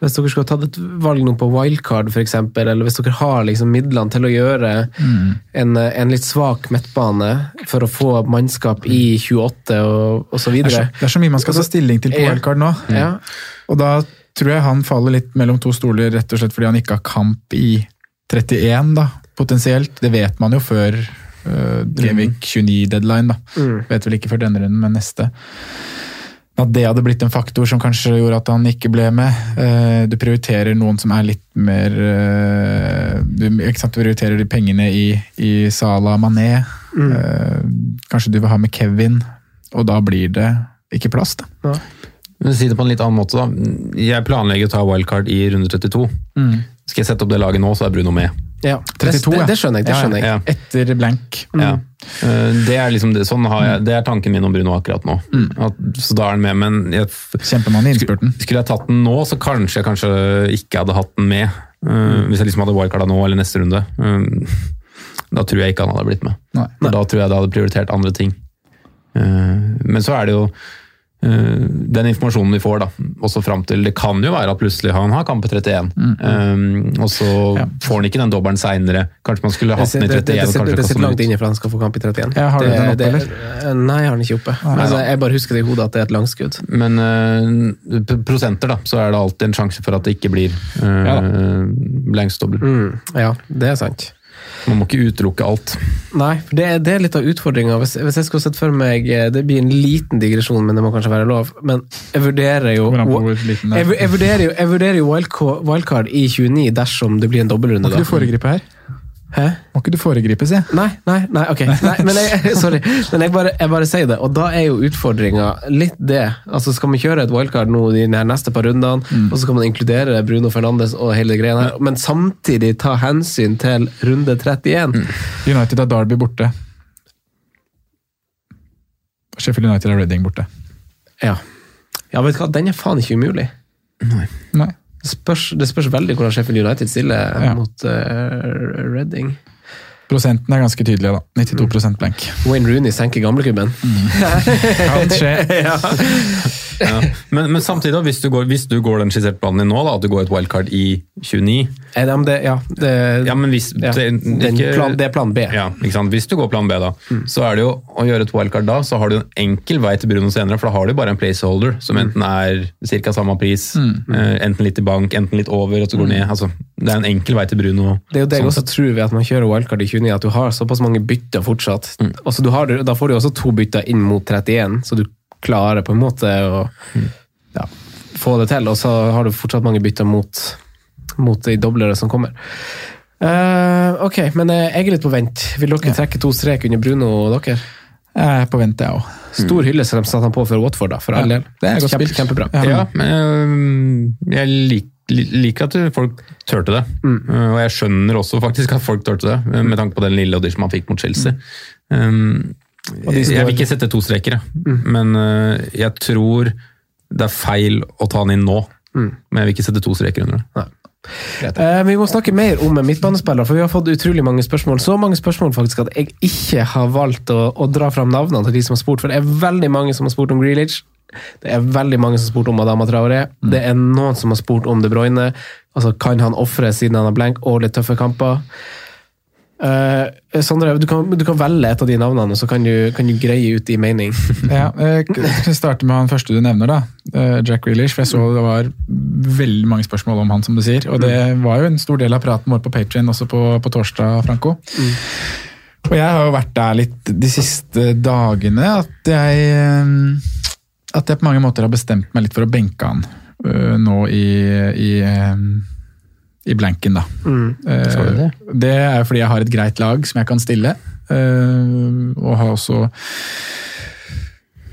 Hvis dere skulle tatt et valg nå på wildcard, f.eks., eller hvis dere har liksom midlene til å gjøre en, eh, en litt svak midtbane for å få mannskap i 28 og, osv. så Det er, så, det er så mye man skal ta stilling til på Ja. wildcard nå. ja. Og da tror jeg han faller litt mellom to stoler, rett og slett fordi han ikke har kamp i 31, da, potensielt. Det vet man jo før uh, Gameweek 29-deadline, da. Mm. Vet vel ikke før denne runden, men neste. At det hadde blitt en faktor som kanskje gjorde at han ikke ble med. Eh, Du prioriterer noen som er litt mer eh, Du ikke sant, du prioriterer de pengene i, i Salah Mané. Mm. Kanskje du vil ha med Kevin, og da blir det ikke plass, da. men si det på en litt annen måte, da. Jeg planlegger å ta wildcard i runde 32. Skal jeg sette opp det laget nå, så er Bruno med. ja. 32, det, det skjønner jeg. det skjønner jeg. Ja. Etter blank. Ja. Eh, Det er liksom sånn har jeg, det er tanken min om Bruno akkurat nå. At, så da er han med, men jeg, Kjempemann i innspurten. skulle jeg tatt den nå, så kanskje jeg kanskje ikke hadde hatt den med. Eh, Hvis jeg liksom hadde wildcarda nå eller neste runde. Eh, da tror jeg ikke han hadde blitt med. Nei. nei. Da tror jeg det hadde prioritert andre ting. Eh, Men så er det jo den informasjonen vi får, da, også fram til Det kan jo være at plutselig han har kamp i 31, um, og så Ja. får han ikke den dobbelen seinere. Kanskje man skulle hatt den i 31. det, det, det, det, det sitter langt inne for han skal få kamp i 31. Ja, har du den oppe, det- eller? Nei, jeg har den ikke oppe. Altså, jeg bare husker det i hodet at det er et langskudd. Men uh, prosenter, da, så er det alltid en sjanse for at det ikke blir uh, Ja blanksdobbel. Mm, ja, det er sant. Man må ikke utelukke alt. Nei, for det, det er litt av utfordringa. Hvis, hvis jeg skulle sett for meg eh, Det blir en liten digresjon, men det må kanskje være lov. Men jeg vurderer jo jeg, jeg vurderer jo, jeg vurderer jo wildcard, i 29 dersom det blir en dobbeltrunde. Må ikke du foregripe her? Hæ? Må ikke du foregripe, si. Nei, nei, nei, ok. Nei, men jeg, <laughs> sorry. Men jeg bare, jeg bare sier det. Og da er jo utfordringa litt det. Altså Skal man kjøre et wildcard nå de neste par rundene, og så skal man inkludere Bruno Fernandes og hele greia her, men samtidig ta hensyn til runde 31? United har Derby borte. Sheffield United har Reading borte. Ja. ja, vet du hva, den er faen ikke umulig. Nei. Nei. Det spørs, det spørs veldig hvordan Sheffield United stiller Ja. mot uh, Reading. Prosenten er ganske tydelige, da. 92% blank. Wayne Rooney senker gamleklubben. Kan skje. <laughs> ja. Ja. Men, men samtidig, da, hvis du går, hvis du går den skisserte planen din nå, da, at du går et wildcard i 29 Eh, ja, men det, ja, det, Ja, men hvis ja. det, ikke- plan, det er plan B. Ja, ikke sant? Hvis du går plan B, da, så er det jo å gjøre et wildcard da, så har du en enkel vei til Bruno senere, for da har du bare en placeholder som enten er ca. samme pris, mm. enten litt i bank, enten litt over, og så går ned. Altså, det er en enkel vei til Bruno. Det er jo det jeg sånn også tror ved at man kjører wildcard i 29, at du har såpass mange bytter fortsatt. Altså, du har, da får du også to bytter inn mot 31, så du klarer på en måte å ja, få det til. Og så har du fortsatt mange bytter mot, mot de doblere som kommer. Uh, ok, men eh, jeg er litt på vent. Vil dere trekke to strek under Bruno og dere? Jeg er på vent, jeg òg. Stor hyllest som de satte han på for Watford, da, for all Ja, del. det er godt Kjempe, spilt. Kjempebra. Ja. Ja, men øh, jeg lik, li- liker at folk turte det. Mm. Og jeg skjønner også faktisk at folk turte det, uh, med tanke på den lille audition man fikk mot Chelsea. Um, Og de jeg vil ikke sette to streker, mm. men uh, jeg tror det er feil å ta den inn nå. Men jeg vil ikke sette to streker under det. Eh, vi må snakke mer om midtbanespillere, for vi har fått utrolig mange spørsmål. Så mange spørsmål faktisk at jeg ikke har valgt å, å dra fram navnene til de som har spurt. For det er veldig mange som har spurt om Grealish. Det er veldig mange som har spurt om Adama Traoré. Det er noen som har spurt om De Bruyne. Altså, kan han ofre siden han har blank og litt tøffe kamper? Uh, Sondre, du kan, du kan velge et av de navnene, så kan du, kan du greie ut din mening. <laughs> Ja, jeg <laughs> starter med han første du nevner, da. eh, Jack Reelish. For jeg så det var veldig mange spørsmål om han, som du sier. Og det var jo en stor del av praten vår på Patrion også på, på torsdag, Franco. Og jeg har jo vært der litt de siste dagene at jeg eh, At jeg på mange måter har bestemt meg litt for å benke han uh, nå i, i, eh, i blanken, da. Mm. Du det? er fordi jeg har et greit lag som jeg kan stille. eh, og har også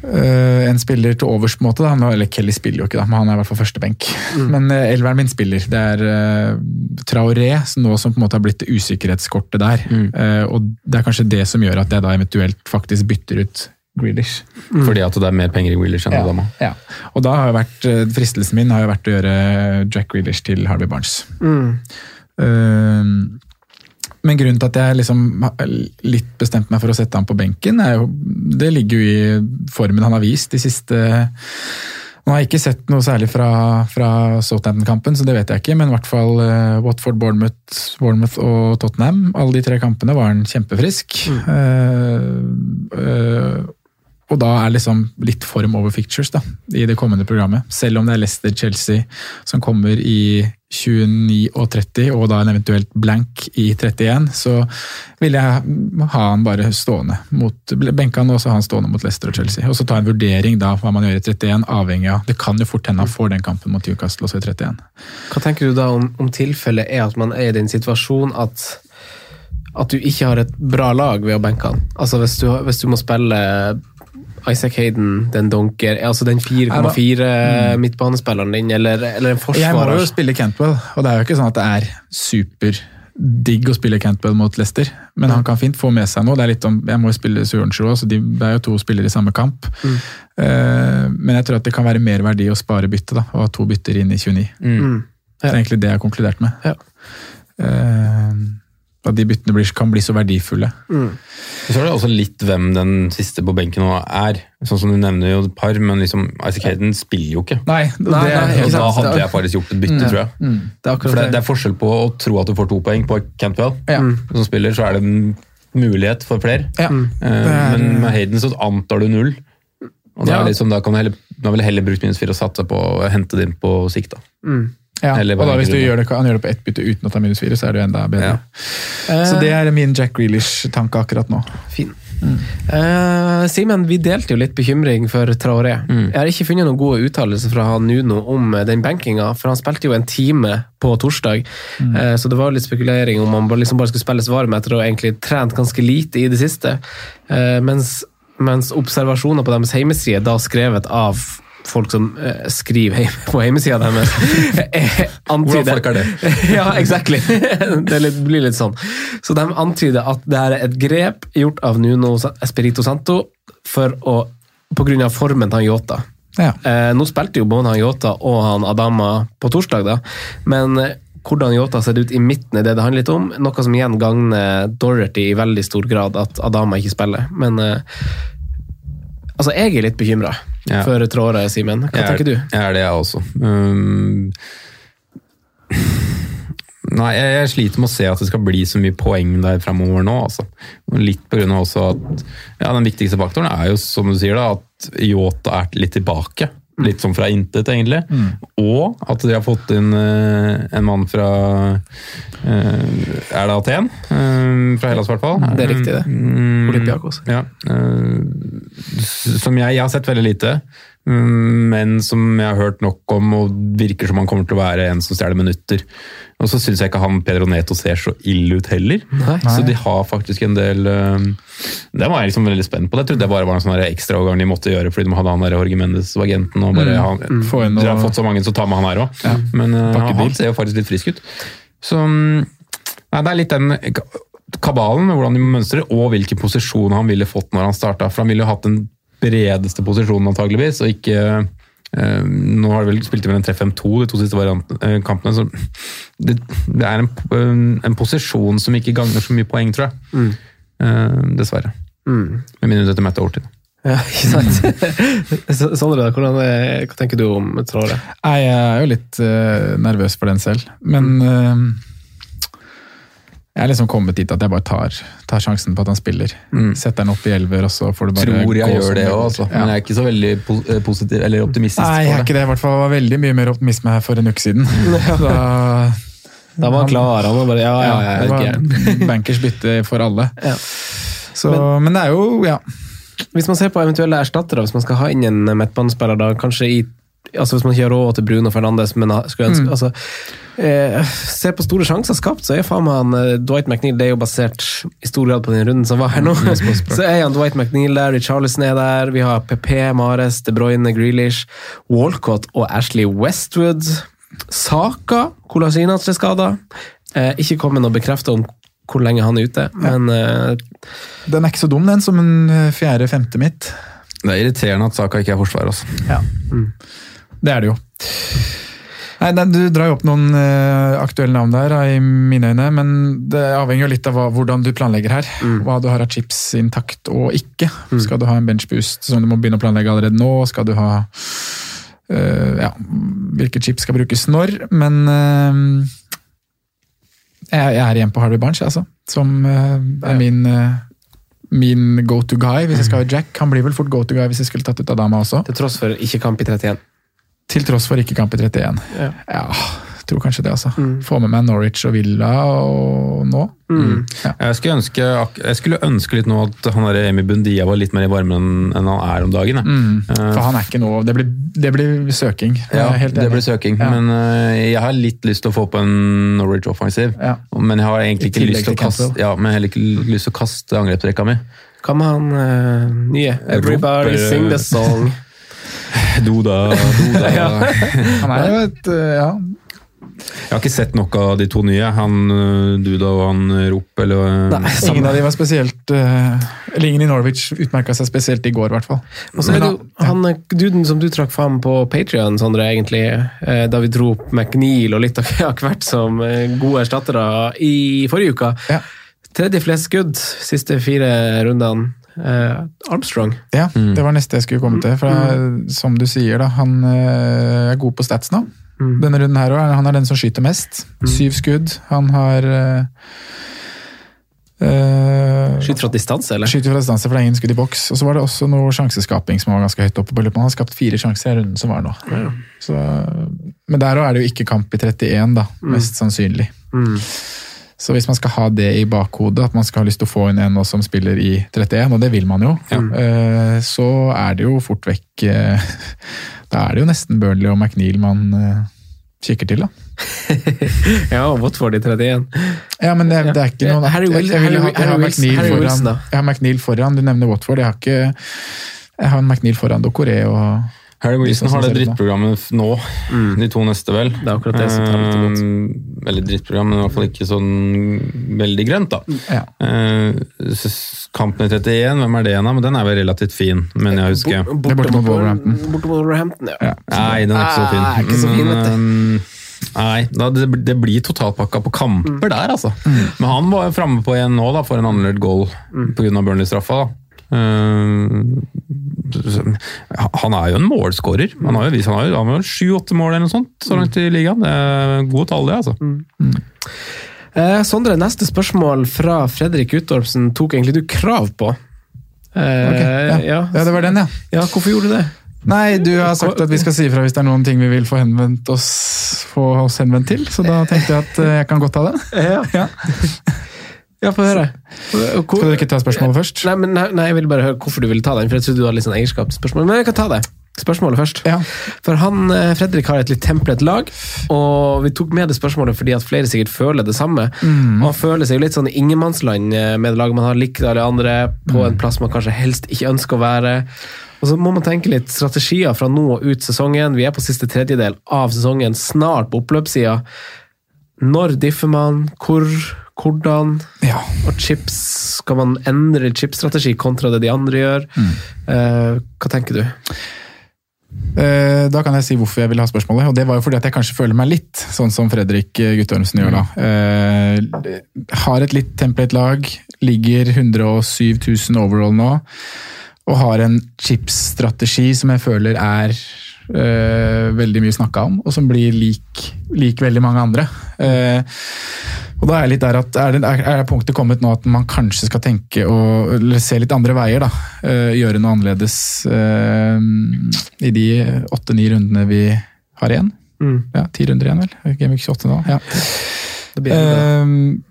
eh, en spiller til overs, på en måte. Da. Eller Kelly spiller jo ikke, da, men han er i hvert fall førstebenk. Men uh, elveren min spiller. Det er Traoré, som nå som på en måte har blitt det usikkerhetskortet der. Mm. og det er kanskje det som gjør at jeg da eventuelt faktisk bytter ut Grealish. Fordi at det er mer penger i Grealish enn Ja, Adama. ja. Og da har jo vært, eh, fristelsen min har jo vært å gjøre Jack Grealish til Harvey Barnes. Eh, men grunnen til at jeg liksom litt bestemt meg for å sette han på benken, er jo, det ligger jo i formen han har vist de siste Nå har jeg ikke sett noe særlig fra, fra Southampton-kampen, så det vet jeg ikke, men i hvert fall uh, Watford, Bournemouth, Bournemouth og Tottenham. Alle de tre kampene var han kjempefrisk. Eh, eh, og da er liksom litt form over fictures da, i det kommende programmet. Selv om det er Leicester-Chelsea som kommer i 29 og 30, og da en eventuelt blank i 31, så vil jeg ha han bare stående. mot Benka han og så ha han stående mot Leicester og Chelsea. Og så ta en vurdering da hva man gjør i 31, avhengig av Det kan jo fort hende han får den kampen mot Newcastle også i 31. Hva tenker du da om, om tilfellet er at man er i den situasjonen at at du ikke har et bra lag ved å benke han? Altså hvis du, hvis du må spille Isaac Hayden, den donker, altså den 4,4 midtbanespilleren din, eller, eller en Jeg må jo spille Cantwell, og det er jo ikke sånn at det er superdigg å spille Cantwell mot Leicester, men han kan fint få med seg noe. Det er litt om, Jeg må jo spille òg, så de, det er jo to spillere i samme kamp. Eh, men jeg tror at det kan være mer verdi å spare bytte, da, og ha to bytter inn i 29. Mm. Det er egentlig det jeg har konkludert med. Ja. Eh, at de byttene blir, kan bli så verdifulle. Så er det også litt hvem den siste på benken nå er. Sånn som Du nevner jo et par, men liksom Isaac Hayden spiller jo ikke. Nei, det Nei, nei, Og da hadde jeg faktisk gjort et bytte, tror jeg. Det er For det, det. er forskjell på å tro at du får to poeng på Cantwell. Ja. Som spiller, så er det en mulighet for flere. Ja. Eh, er- Men med Hayden så antar du null. Og da, Ja. er liksom, da, kan du heller, da vil jeg heller bruke minus fire og satse på å hente det inn på sikt. da. Ja, og da hvis du gjør det, han gjør det på ett bytte uten å ta minus fire, så er det jo enda bedre. Ja. Så det er min Jack Grealish-tanke akkurat nå. Fin. Eh, Simen, vi delte jo litt bekymring for Traoré. Jeg har ikke funnet noen gode uttalelser fra han Nuno om eh, den benkinga, for han spilte jo en time på torsdag, Eh, så det var litt spekulering om han liksom bare skulle spilles varm etter å egentlig trent ganske lite i det siste. Uh, mens, mens observasjoner på deres hjemmeside, da skrevet av folk som uh, skriver heim, <laughs> på hjemmesida deres, eh, antyder Hvordan folk er det? <laughs> ja, exactly. <laughs> det litt, blir litt sånn. Så de antyder at det er et grep gjort av Nuno Espirito Santo for å, på grunn av formen til han Yota. Ja. Eh, nå spilte jo både han Yota og han Adama på torsdag, da. men eh, hvordan Yota ser ut i midten, er det det handler litt om. Noe som igjen gagner Dorothy i veldig stor grad, at Adama ikke spiller. Men eh, altså, jeg er litt bekymra Ja. for Tråre, Simen. Hva Jeg er- tenker du? Jeg er det, jeg også. Um, nei, jeg, jeg sliter med å se at det skal bli så mye poeng der framover nå. Altså. Litt på grunn av også at ja, den viktigste faktoren er jo, som du sier, da, at Yota er litt tilbake. Litt sånn fra intet, egentlig. Og at de har fått inn eh, en mann fra eh, Er det Aten? Eh, fra Hellas, i hvert fall. Det er riktig, det. Mm, Olympiakos. Ja. som jeg, jeg har sett veldig lite, mm, men som jeg har hørt nok om, og virker som han kommer til å være en som stjeler minutter. Og så syns jeg ikke han Pedro Neto ser så ille ut heller. Nei. Så de har faktisk en del eh, Det var jeg liksom veldig spent på. Det trodde jeg bare var en sånn ekstraovergang de måtte gjøre fordi de hadde han der Jorge Mendes og agenten. og bare han, Få inn Dere har fått så mange, så ta med han her òg. Men eh, han, han ser jo faktisk litt frisk ut. Så mm, nei, det er litt den kabalen med hvordan de mønstrer, og hvilken posisjon han ville fått når han starta. For han ville jo hatt den bredeste posisjonen antageligvis, og ikke Nå har de vel spilt vel en 3-5-2 de to siste eh, kampene, så det, det er en, en, posisjon som ikke gagner så mye poeng, tror jeg. Eh, dessverre. Med mindre dette Matt Overton. Ja, <laughs> ikke sant? Sondre, hvordan, er- hva tenker du om Tråre? Jeg er jo litt eh, nervøs for den selv, men eh, jeg er liksom kommet dit at jeg bare tar, tar sjansen på at han spiller. Setter han opp i elver, og så får det bare Tror jeg gå gjør det òg, altså. Ja. Men jeg er ikke så veldig eh, positiv eller optimistisk Nei, jeg er ikke det. det. I hvert fall var veldig mye mer optimisme her for en uke siden. <laughs> Da, Da var han klar. Han var bare Ja, ja, ja, det er gæren. var bankers bytte for alle. Ja. Så, men, det er jo ja. Hvis man ser på eventuelle erstattere, hvis man skal ha inn en midtbanespiller da, kanskje i Altså Hvis man ikke har råd til Bruno Fernandes, men skulle ønske altså, eh, Se på store sjanser skapt, så er faen meg han eh, Dwight McNeil Det er jo basert i stor grad på den runden som var her nå. <laughs> så er han Dwight McNeil der, Richarlison er der, vi har PP, Mares, De Bruyne, Grealish, Walcott og Ashley Westwood. Saka, Kolasinac er skada. Eh, ikke kommet noe bekrefta om hvor lenge han er ute, men eh, Den er ikke så dum, den, som en eh, fjerde-femte mitt. Det er irriterende at Saka ikke er forsvar. Altså. Ja. Det er det jo. Nei, nei, Du drar jo opp noen uh, aktuelle navn der, i mine øyne, men det avhenger jo litt av hva, hvordan du planlegger her. Hva du har av chips intakt og ikke. Skal du ha en benchboost som du må begynne å planlegge allerede nå? Skal du ha uh, ja, Hvilke chips skal brukes når? Men uh, jeg, jeg er igjen på Harvey Barnes, altså. Som er min Min go to guy hvis jeg skal ha Jack. Han blir vel fort go to guy hvis jeg skulle tatt ut Adama også. til tross for ikke kamp i 31. Til tross for ikke kamp i 31. Ja. Ja, tror kanskje det, altså. Få med meg Norwich og Villa og nå. Ja. Jeg, skulle ønske, jeg skulle ønske litt nå at han der Emi Bundia var litt mer i varmen enn enn han er om dagen. jeg. Eh, For han er ikke noe Det blir, det blir søking. Ja, det blir søking. Ja. Men uh, jeg har litt lyst til å få på en Norwich offensiv. Ja. Men jeg har egentlig ikke lyst til å kaste, ja, men heller ikke lyst til å kaste angrepsrekka mi. Hva med han eh, nye? Everybody Roper- sing the song. <laughs> Doda, doda. <laughs> Han er jo et øh, Ja. Jeg har ikke sett nok av de to nye. Han øh, Duda og han øh, Rop, eller Nei, Ingen av de var spesielt Eller ingen i Norwich utmerka seg spesielt i går, i hvert fall. Og så er det jo han eh, duden som du trakk fram på Patrion, Sondre, egentlig, David da vi dro opp McNeil og litt <laughs> av hvert som eh, gode erstattere i forrige uke. Ja. Tredje flest skudd siste fire rundene. Eh, Armstrong. Ja, det var neste jeg skulle komme til. For mm. som du sier, da, han eh, er god på stats nå. Denne runden her òg. Han er den som skyter mest. Syv skudd. Han har øh, Skyter fra distanse, eller? Skyter fra distanse, for det er ingen skudd i boks. Og så var det også noe sjanseskaping som var ganske høyt oppe på løpet. Han har skapt fire sjanser i runden som var nå. Så, men der òg er det jo ikke kamp i 31, da, mest sannsynlig. Så hvis man skal ha det i bakhodet, at man skal ha lyst til å få inn en som spiller i 31, og det vil man jo, ja. så er det jo fort vekk eh, <laughs> Da er det jo nesten Burnley og McNeil man eh, kikker til, da. <laughs> Ja, og Watford i 31. Ja, men det, det er ikke noen Harry Wilson- McNeil foran, da. jeg har McNeil foran, du nevner Watford. Jeg har ikke Jeg har en McNeil foran Docoré og Harry Wilson har det drittprogrammet nå. nå, de to neste vel. Det er akkurat det som tar litt godt. Eh, Eller drittprogram, men i hvert fall ikke sånn veldig grønt, da. Ja. Eh, Kampen i 31, hvem er det igjen da? Men den er vel relativt fin, men jeg husker. Er borte mot Wolverhampton. Borte mot Wolverhampton, ja. Ja. Nei, den er ikke så fin. Ah, ikke så fin, vet du. Men, eh, Nei, det, blir totalpakka på kamper der, altså. Mm. Men han var framme på en nå, da, for en annerledes goal Mm. pga. Burnley-straffa. da. Eh, han er jo en målskårer. Han har jo vist, han har jo sju-åtte mål eller noe sånt så langt i ligaen. Det er gode tall, det, altså. Eh, Sondre, neste spørsmål fra Fredrik Uttorpsen tok egentlig du krav på. Eh, Ok, ja. ja. ja, det var den, ja. ja, hvorfor gjorde du det? Nei, du har sagt at vi skal si ifra hvis det er noen ting vi vil få, henvendt oss, få oss henvendt til, så da tenkte jeg at eh, jeg kan godt ta det. Ja, Ja. <laughs> ja få høre. Hvor- Skal du ikke ta spørsmålet først? Nei, men, nei, jeg ville bare høre hvorfor du ville ta den, for jeg trodde du hadde litt sånn eierskap til spørsmålet. Men jeg kan ta det. Spørsmålet først. Ja. For han, eh, Fredrik har et litt templet lag, og vi tok med det spørsmålet fordi at flere sikkert føler det samme. Mm. Man føler seg jo litt sånn i ingenmannsland eh, med det laget man har likt alle andre, på Mm. en plass man kanskje helst ikke ønsker å være. Og så må man tenke litt strategier fra nå og ut sesongen. Vi er på siste tredjedel av sesongen, snart på oppløpssida. Når differ man? Hvor? Hvordan? Ja. Og chips, skal man endre chipsstrategi kontra det de andre gjør? Mm. Eh, hva tenker du? Eh, Da kan jeg si hvorfor jeg ville ha spørsmålet. og Det var jo fordi at jeg kanskje føler meg litt sånn som Fredrik eh, Guttormsen gjør da. Eh, Har et litt template lag, ligger 107 000 overall nå, og har en chipsstrategi som jeg føler er eh, veldig mye snakka om, og som blir lik, lik veldig mange andre. Eh, og da er jeg litt der at er, det, er, punktet kommet nå at man kanskje skal tenke og se litt andre veier, da. Eh, gjøre noe annerledes eh, i de åtte-ni rundene vi har igjen. Mm. Ja, ti runder igjen, vel? Game 28 nå. Ja. Det blir det. Eh,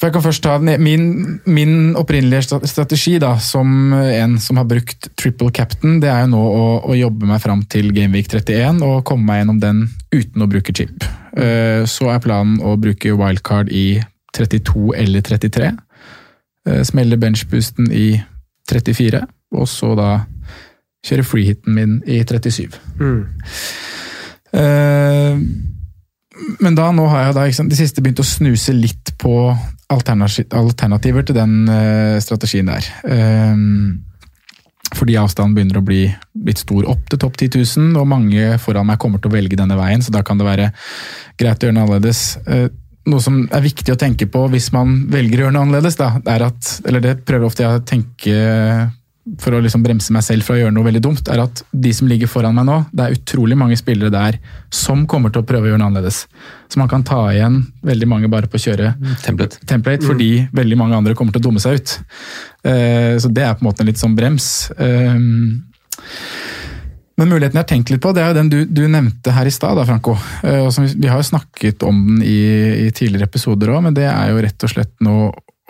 For jeg kan først ta min, min opprinnelige strategi, da, som en som har brukt triple captain, det er jo nå å, å jobbe meg fram til Gameweek 31 og komme meg gjennom den uten å bruke chip. Eh, Så er planen å bruke wildcard i 32 eller 33. Eh, Smelle benchboosten i 34, og så da kjøre freehiten min i 37. Eh, men da, nå har jeg da, sant, de siste begynt å snuse litt på alternati- alternativer til den uh, strategien der. Um, fordi avstanden begynner å bli litt stor opp til topp 10 000, og mange foran meg kommer til å velge denne veien, så da kan det være greit å gjøre noe annerledes. Uh, noe som er viktig å tenke på hvis man velger å gjøre noe annerledes, da, er at, eller det prøver ofte jeg å tenke for å liksom bremse meg selv fra å gjøre noe veldig dumt, er at de som ligger foran meg nå, det er utrolig mange spillere der som kommer til å prøve å gjøre noe annerledes. Så man kan ta igjen veldig mange bare på å kjøre Template. template, fordi veldig mange andre kommer til å dumme seg ut. Uh, Så det er på en måte en litt sånn brems. Uh, Men muligheten jeg har tenkt litt på, det er jo den du, du nevnte her i stad, Franco. Uh, vi, vi har jo snakket om den i, i tidligere episoder òg, men det er jo rett og slett nå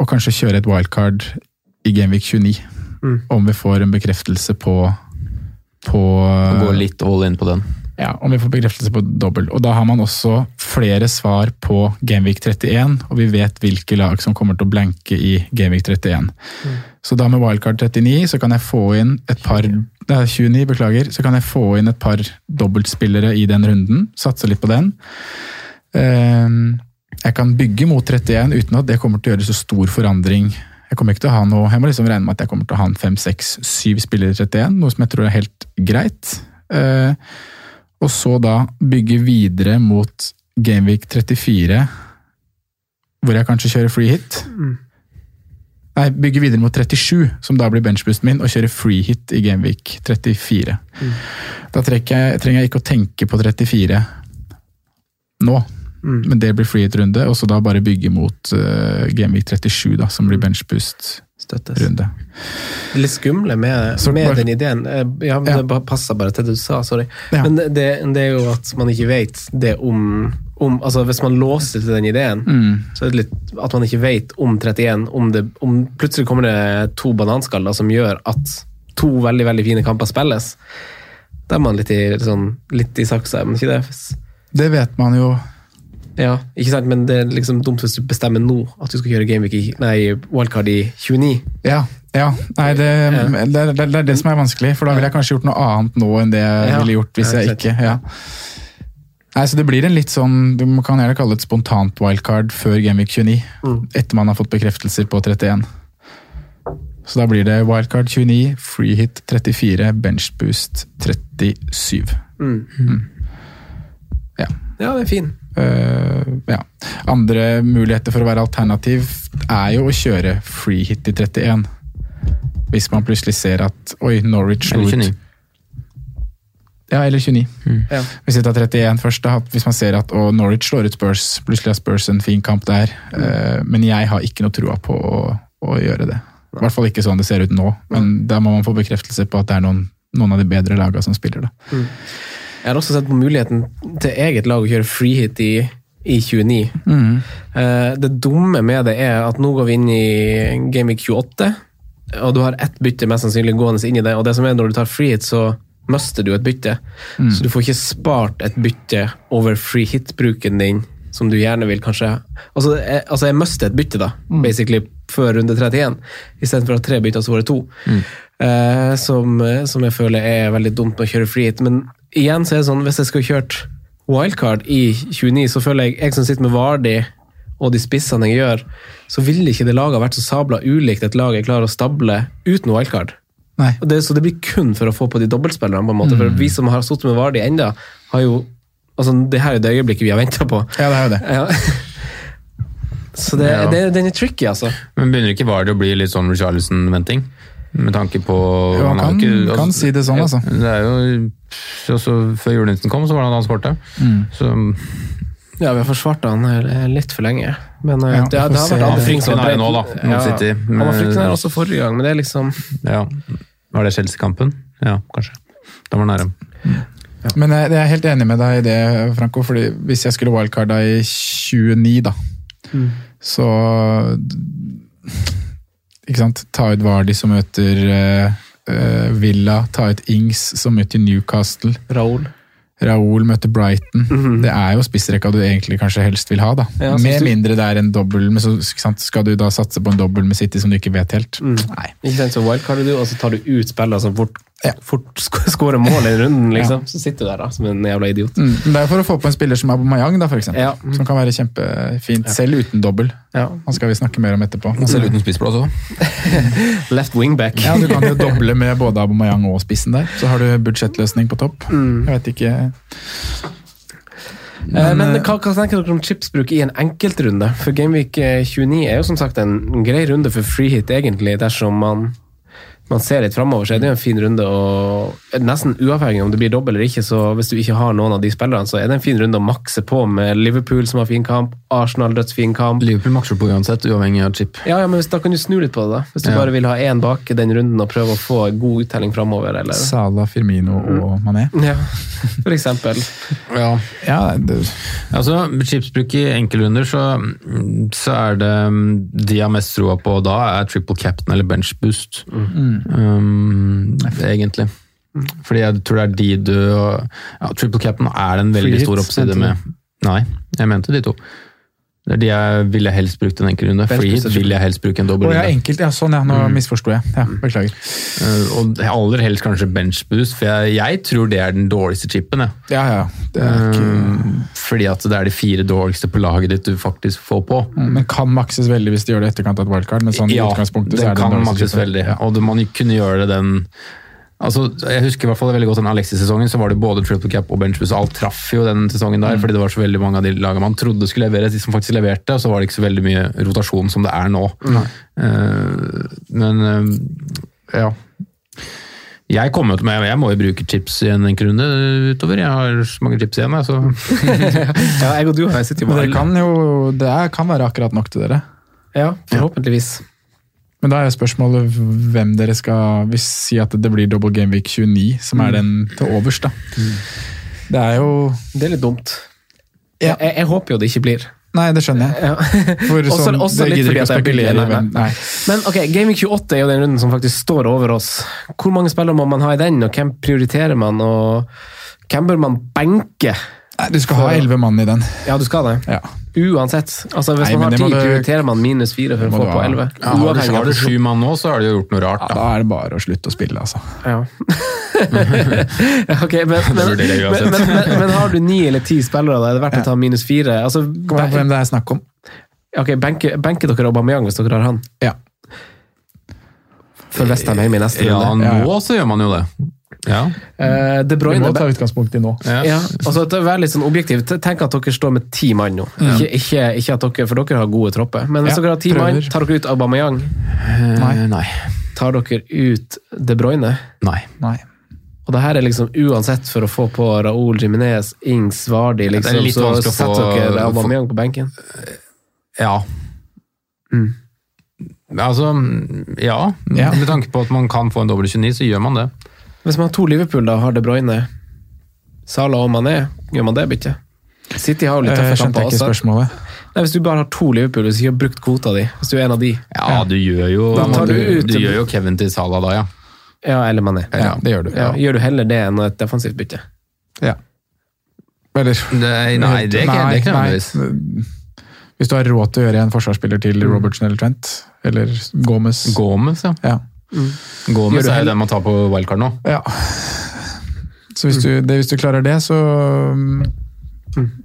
å kanskje kjøre et wildcard i Gameweek 29. Om vi får en bekreftelse på, på Gå litt all in på den. ja, om vi får bekreftelse på dobbel. Og da har man også flere svar på Gameweek 31, og vi vet hvilke lag som kommer til å blanke i Gameweek 31. Så da med wildcard 39 så kan jeg få inn et par det er 29, beklager. Så kan jeg få inn et par dobbeltspillere i den runden. Satse litt på den. Ehm, Jeg kan bygge mot 31 uten at det kommer til å gjøre så stor forandring. Jeg kommer ikke til å ha noe, jeg må liksom regne med at jeg kommer til å ha en 5-6-7 spillere i 31, noe som jeg tror er helt greit. Eh, og så da bygge videre mot Gameweek 34, hvor jeg kanskje kjører free hit. Nei, bygge videre mot 37, som da blir benchboosten min, og kjøre free hit i Gameweek 34. Da jeg, trenger jeg ikke å tenke på 34 nå, men det blir free hit-runde, og så da bare bygge mot uh, Gameweek 37, da, som blir benchboost-runde. Det litt skumle med, med bare- den ideen eh, Ja, Ja. Det passer bare til det du sa, sorry. Ja. Men det, det er jo at man ikke vet det om, om altså Hvis man låser til den ideen, Mm. så er det litt at man ikke vet om 31 om, det, om Plutselig kommer det to bananskaller som gjør at to veldig veldig fine kamper spilles. Da er man litt i, sånn, litt i saksa, men ikke det? Det vet man jo. Ja, ikke sant? Men det er liksom dumt hvis du bestemmer nå at du skal kjøre Gameweek i, nei, wildcard i 29. Ja, ja. Nei, det, det, det, det er det som er vanskelig, for da ville jeg kanskje gjort noe annet nå enn det jeg Ja, ville gjort hvis jeg ikke ja. Nei, så Det blir en litt sånn, du kan gjerne kalle det et spontant wildcard før Gameweek 29. Etter man har fått bekreftelser på 31. Så da blir det wildcard 29, free hit 34, bench boost 37. Ja. Ja, det er fin. Eh, ja. Andre muligheter for å være alternativ er jo å kjøre free hit i 31. Hvis man plutselig ser at oi, Norwich slo ut 29. Ja, eller 29. Ja. Hvis vi tar 31 først, da, hvis man ser at å, Norwich slår ut Spurs, plutselig har Spurs en fin kamp der. Eh, men jeg har ikke noe trua på å, å gjøre det. I hvert fall ikke sånn det ser ut nå, men da må man få bekreftelse på at det er noen, noen av de bedre lagene som spiller. da. Jeg har også sett på muligheten til eget lag å kjøre freehit i, i 29. Eh, det dumme med det er at nå går vi inn i game i 28, og du har ett bytte mest sannsynlig gående inn i det. Og det som er når du tar freehit, så mister du et bytte. Så du får ikke spart et bytte over freehit-bruken din, som du gjerne vil kanskje Altså, jeg, altså jeg mister et bytte, da, basically, før runde 31, istedenfor å ha tre bytter, så var det to. Eh, som, som jeg føler er veldig dumt med å kjøre freehit. Men igjen så er det sånn, hvis jeg skulle kjørt wildcard i 29, så føler jeg jeg som sitter med Vardi og de spissene jeg gjør, så ville ikke det laget vært så sabla ulikt et lag jeg klarer å stable uten wildcard. Nei. Og det, så det blir kun for å få på de dobbeltspillerne, på en måte. For vi som har sittet med Vardi enda, har jo altså Det her er det øyeblikket vi har venta på. Ja, det er jo det. Ja. Så det, Ja. det, den er tricky, altså. Men begynner ikke Vardy å bli litt sånn Richarlison-venting? Med tanke på Jo, han har kan- ikke, altså, kan si det sånn, altså. Det er jo også Før julenissen kom, så var det han korte. Mm. Så Ja, vi har forsvart han eh, litt for lenge. Men eh, Ja, det, det har vært andre ting som har er nå, da, mot City. Han var fryktelig nær også forrige gang, men det er liksom ja. Var det Chelsea-kampen? Ja, kanskje. Da var han nære. Men jeg, jeg er helt enig med deg i det, Franco. fordi hvis jeg skulle wildcarda i 29, da, Så Ikke sant. Ta ut Vardi som møter uh, Villa. Ta ut Ings som møter Newcastle. Raoul. Raoul møter Brighton. Det er jo spissrekka du egentlig kanskje helst vil ha. da. Ja, med mindre det er en dobbel, men så sant, skal du da satse på en dobbel med City som du ikke vet helt. Nei. Ikke sant, så wildcarder du, og så tar du ut spillere som fort, Ja. fort skåre mål i runden, liksom. Så sitter du der da, som en jævla idiot. Mm, det er for å få på en spiller som Aubameyang, da, for eksempel. Ja. Som kan være kjempefint, selv uten dobbel. Ja. Han skal vi snakke mer om etterpå. Selv uten spissplass <laughs> òg. Left wingback. Ja, Du kan jo <laughs> doble med både Aubameyang og spissen der. Så har du budsjettløsning på topp. Mm. Jeg vet ikke Men, men hva, hva tenker dere om chipsbruk i en enkeltrunde? For Gameweek eh, 29 er jo som sagt en grei runde for free hit, egentlig, dersom man, man ser litt framover. Så er det jo en fin runde, og nesten uavhengig om det blir dobbel eller ikke, så hvis du ikke har noen av de spillerne, så er det en fin runde å makse på med Liverpool som har fin kamp, Arsenal dødsfin kamp. Liverpool makser på uansett, uavhengig av chip. Ja, ja, men hvis, Da kan du snu litt på det, da. Hvis du Ja. bare vil ha én bak i den runden og prøve å få god uttelling framover, eller Sala, Firmino og Mané. Ja, for eksempel. <laughs> Ja. Ja, det, Altså, Chipsbruk i enkeltrunder, så, så er det mm, de jeg har mest troa på da, er triple captain eller bench boost. Um, egentlig. Fordi jeg tror det er de du ja, Triple Cap'n er det en veldig Free stor hits, oppside med. Nei, jeg mente de to. Det er de jeg ville helst brukt en enkeltrunde. runde. Free boost hit er vil jeg helst bruke en Å ja, dobbeltrunde. enkelt. Ja, sånn, ja. Nå Mm. misforsto jeg. Ja, Beklager. Uh, og aller helst kanskje bench boost, for jeg, jeg tror det er den dårligste chipen. Jeg. Ja, ja. Det er ikke, Uh, fordi at det er de fire dårligste på laget ditt du faktisk får på. men kan makses veldig hvis de gjør det i etterkant av et wildcard. Men sånn i ja, utgangspunktet så er det kan den dårligste makses veldig. Ja. Og det- man kunne gjøre det den Altså, jeg husker i hvert fall veldig godt den Alexis-sesongen, så var det både triple cap og benchbus. Alt traff jo den sesongen Mm. der, fordi det var så veldig mange av de lagene man trodde skulle levere, de som faktisk leverte, og så var det ikke så veldig mye rotasjon som det er nå. Eh, men uh, ja. Jeg kommer jo til meg, jeg må jo bruke chips i en runde utover. Jeg har så mange chips igjen. jeg, Så. <laughs> Ja, jeg og du har sittet i det kan jo det er, kan være akkurat nok til dere. Ja, forhåpentligvis. Men da er spørsmålet hvem dere skal hvis, Si at det blir double game week 29, som Mm. er den til overs, da. Det er jo Det er litt dumt. Ja. Jeg, jeg håper jo det ikke blir. Nei, det skjønner jeg. Ja. <laughs> For Også- sånn, også det litt gidder ikke å spekulere i hvem Nei. Men ok, Gaming 28 er jo den runden som faktisk står over oss. Hvor mange spillere må man ha i den, og hvem prioriterer man? og Hvem bør man benke? Nei, Du skal ha elleve mann i den. Ja, du skal det. Ja. Uansett. Altså, Hvis Nei, man har ti, prioriterer man minus fire for å få på elleve. Ja, har, du, har du sju mann nå, så har du gjort noe rart. Ja, Da. da er det bare å slutte å spille, altså. Ja. <laughs> Ok, men, <laughs> men, men, men, har du ni eller ti spillere, da er det verdt å ta minus fire? Altså, Kommer an på hvem det er snakk om. ok, Benker benke dere Aubameyang hvis dere har han? Ja. For Westham hjemme i neste Ja, runde. Ja. nå så gjør man jo det. Ja. Uh, De Vi må ta utgangspunkt i nå. ja. Ja, altså Vær litt sånn objektiv, tenk at dere står med ti mann nå. Ikke, ikke, ikke at dere, For dere har gode tropper. Men hvis Ja, dere har ti mann, tar dere ut Aubameyang? Nei. Nei. Tar dere ut De Bruyne? Nei. Nei. Og det her er liksom uansett for å få på Raúl Jiminez, Ings, Vardi, liksom, ja, så setter dere Aubameyang på benken. Ja. Mm. Altså, ja. Ja. Med tanke på at man kan få en dobbel 29, så gjør man det. Hvis man har to Liverpool da, har De Bruyne, Salah og Mané, gjør man det byttet? City har jo litt Eh, tøffe kamper også. spørsmålet. Nei, hvis du bare har to Liverpool, hvis du ikke har brukt kvota di, hvis du er en av de, Ja, du gjør jo Da tar du, du ut- du gjør jo Kevin til Salah da, ja. ja, eller Mané. Ja, det gjør du. Ja, gjør du heller det enn et defensivt bytte? Ja. Eller Nei, nei, det er ikke, det er ikke nødvendigvis. Hvis du har råd til å gjøre en forsvarsspiller til Robertson eller Trent, eller Gomez Gomez, ja. Ja. Gomez Gjør du er jo den man tar på wildcard nå. ja. Så hvis du, det, hvis du klarer det, så mm,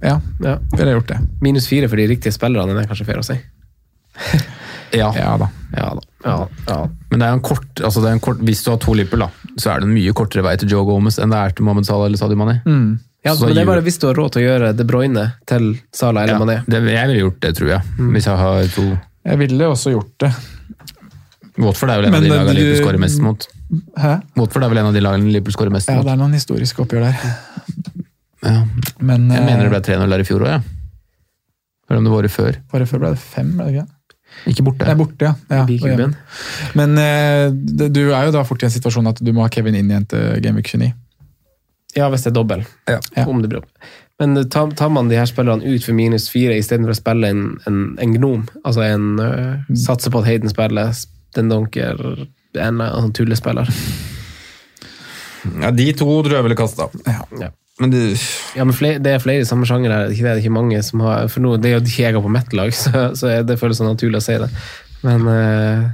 Ja, Ja. ville jeg gjort det. Minus fire for de riktige spillerne, er kanskje fair å si. <laughs> Ja. Ja da. Ja da. Ja, ja. Men det er en kort, altså det er en kort, hvis du har to Liverpool, da, så er det en mye kortere vei til Joe Gomez enn det er til Mohammed Salah eller Sadio Mané. Mm. ja Så men det er bare hvis du har råd til å gjøre De Bruyne til Salah eller Ja, Mané. det, jeg ville gjort det, tror jeg. Hvis jeg har to Jeg ville også gjort det. Watford er vel en Men av de lagene du- Liverpool skårer mest mot. Hæ? Watford er vel en av de lagene Liverpool skårer mest Ja, mot. det er noen historiske oppgjør der. Ja. Men Jeg mener det eh, ble 3-0 der i fjor òg, ja. Eller om det var året før. Bare før ble det fem, ble det ikke? Ikke borte. Det er borte, ja. ja og Men eh, det- du er jo da fort i en situasjon at du må ha Kevin inn igjen til Gameweek 29. Ja, hvis det er dobbel. Ja. Om det blir opp. Men tar, tar man de her spillerne ut for minus fire istedenfor å spille en, en, en gnom, altså en uh, satse på at Hayden spiller den donker en, sånn tullespiller Ja, De to tror jeg ville kasta. Ja. Men det, Ja, men flere, det er flere i samme sjanger her. Det er ikke, mange som har For nå, det er jo ikke jeg på mitt lag, <laughs> så, så det føles sånn naturlig å si det. Men uh...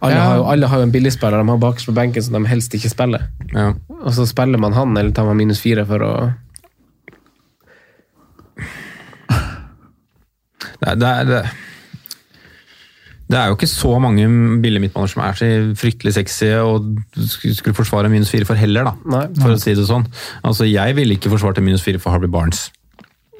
alle, Ja. har jo, alle har jo en billigspiller de har bakerst på benken som de helst ikke spiller. ja. Og så spiller man han, eller tar man minus fire for å er- det, er, det, det er jo ikke så mange billige midtbaner som er så fryktelig sexy og skulle forsvare minus fire for heller, da. Nei. For å si det sånn. Altså, Jeg ville ikke forsvart en minus fire for Harvey Barnes,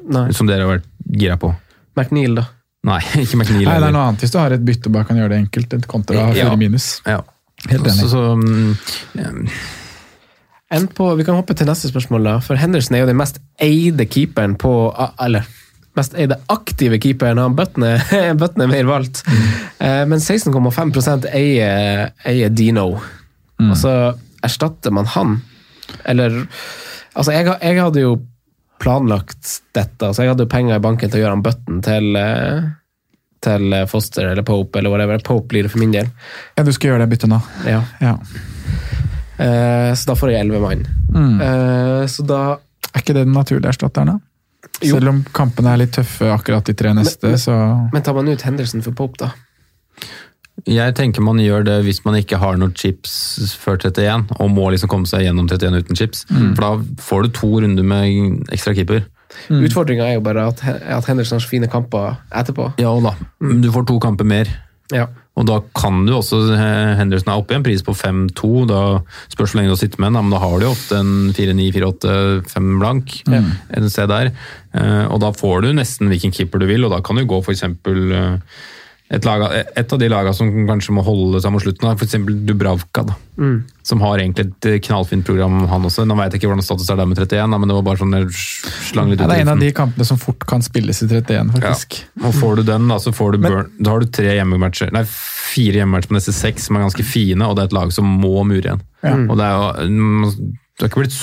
Nei. som dere har vært gira på. McNeil, da. Nei, <laughs> ikke McNeil. Nei, det er noe annet hvis du har et bytte bak bare kan gjøre det enkelt. Et kontra Ja. fire minus. Ja. Helt enig. Så, så, Enn på, vi kan hoppe til neste spørsmål, da. For Henderson er jo den mest eide keeperen på Eller mest eide aktive keeperen. Han Button er, er mer valgt. Mm. men 16,5% eier, eier Dino. Og så erstatter man han. Eller Altså, jeg, jeg hadde jo planlagt dette, Altså, jeg hadde jo penger i banken til å gjøre han Button til eh, til Foster eller Pope eller whatever. Pope blir det for min del. Ja, du skal gjøre det byttet nå. Ja. Ja. Uh, så da får jeg elleve mann. Mm. Uh, så da Er ikke det den naturlige erstatteren, da? Jo. Selv om kampene er litt tøffe akkurat de tre neste, så Men tar man ut Henderson for Pope, da? jeg tenker man gjør det hvis man ikke har noen chips før 31, og må liksom komme seg gjennom 31 uten chips. For da får du to runder med ekstra keeper. Mm. Utfordringa er jo bare at, at Henderson har så fine kamper etterpå. Ja da, du får to kamper mer. Ja. Og da kan du også eh, Henderson er oppe i en pris på 5-2. Da spørs hvor lenge du sitter med den, men da har du jo ofte en 4-9-4-8-5 blank. En sted der. Eh, Og da får du nesten hvilken keeper du vil, og da kan du gå eh, et, lag, et av de lagene som kanskje må holde seg mot slutten, er eksempel Dubravka. Da, Som har egentlig et eh, knallfint program, han også. Nå vet jeg ikke hvordan status er der med 31, da, men det var bare sånn jeg slang litt ja, det er en av de kampene som fort kan spilles i 31, faktisk. Og får du den, da, så får du burn. Da har du tre hjemmematcher, nei, fire hjemmematcher på neste seks som er ganske fine, og det er et lag som må mure igjen. Og det er jo mm, det har, ikke blitt,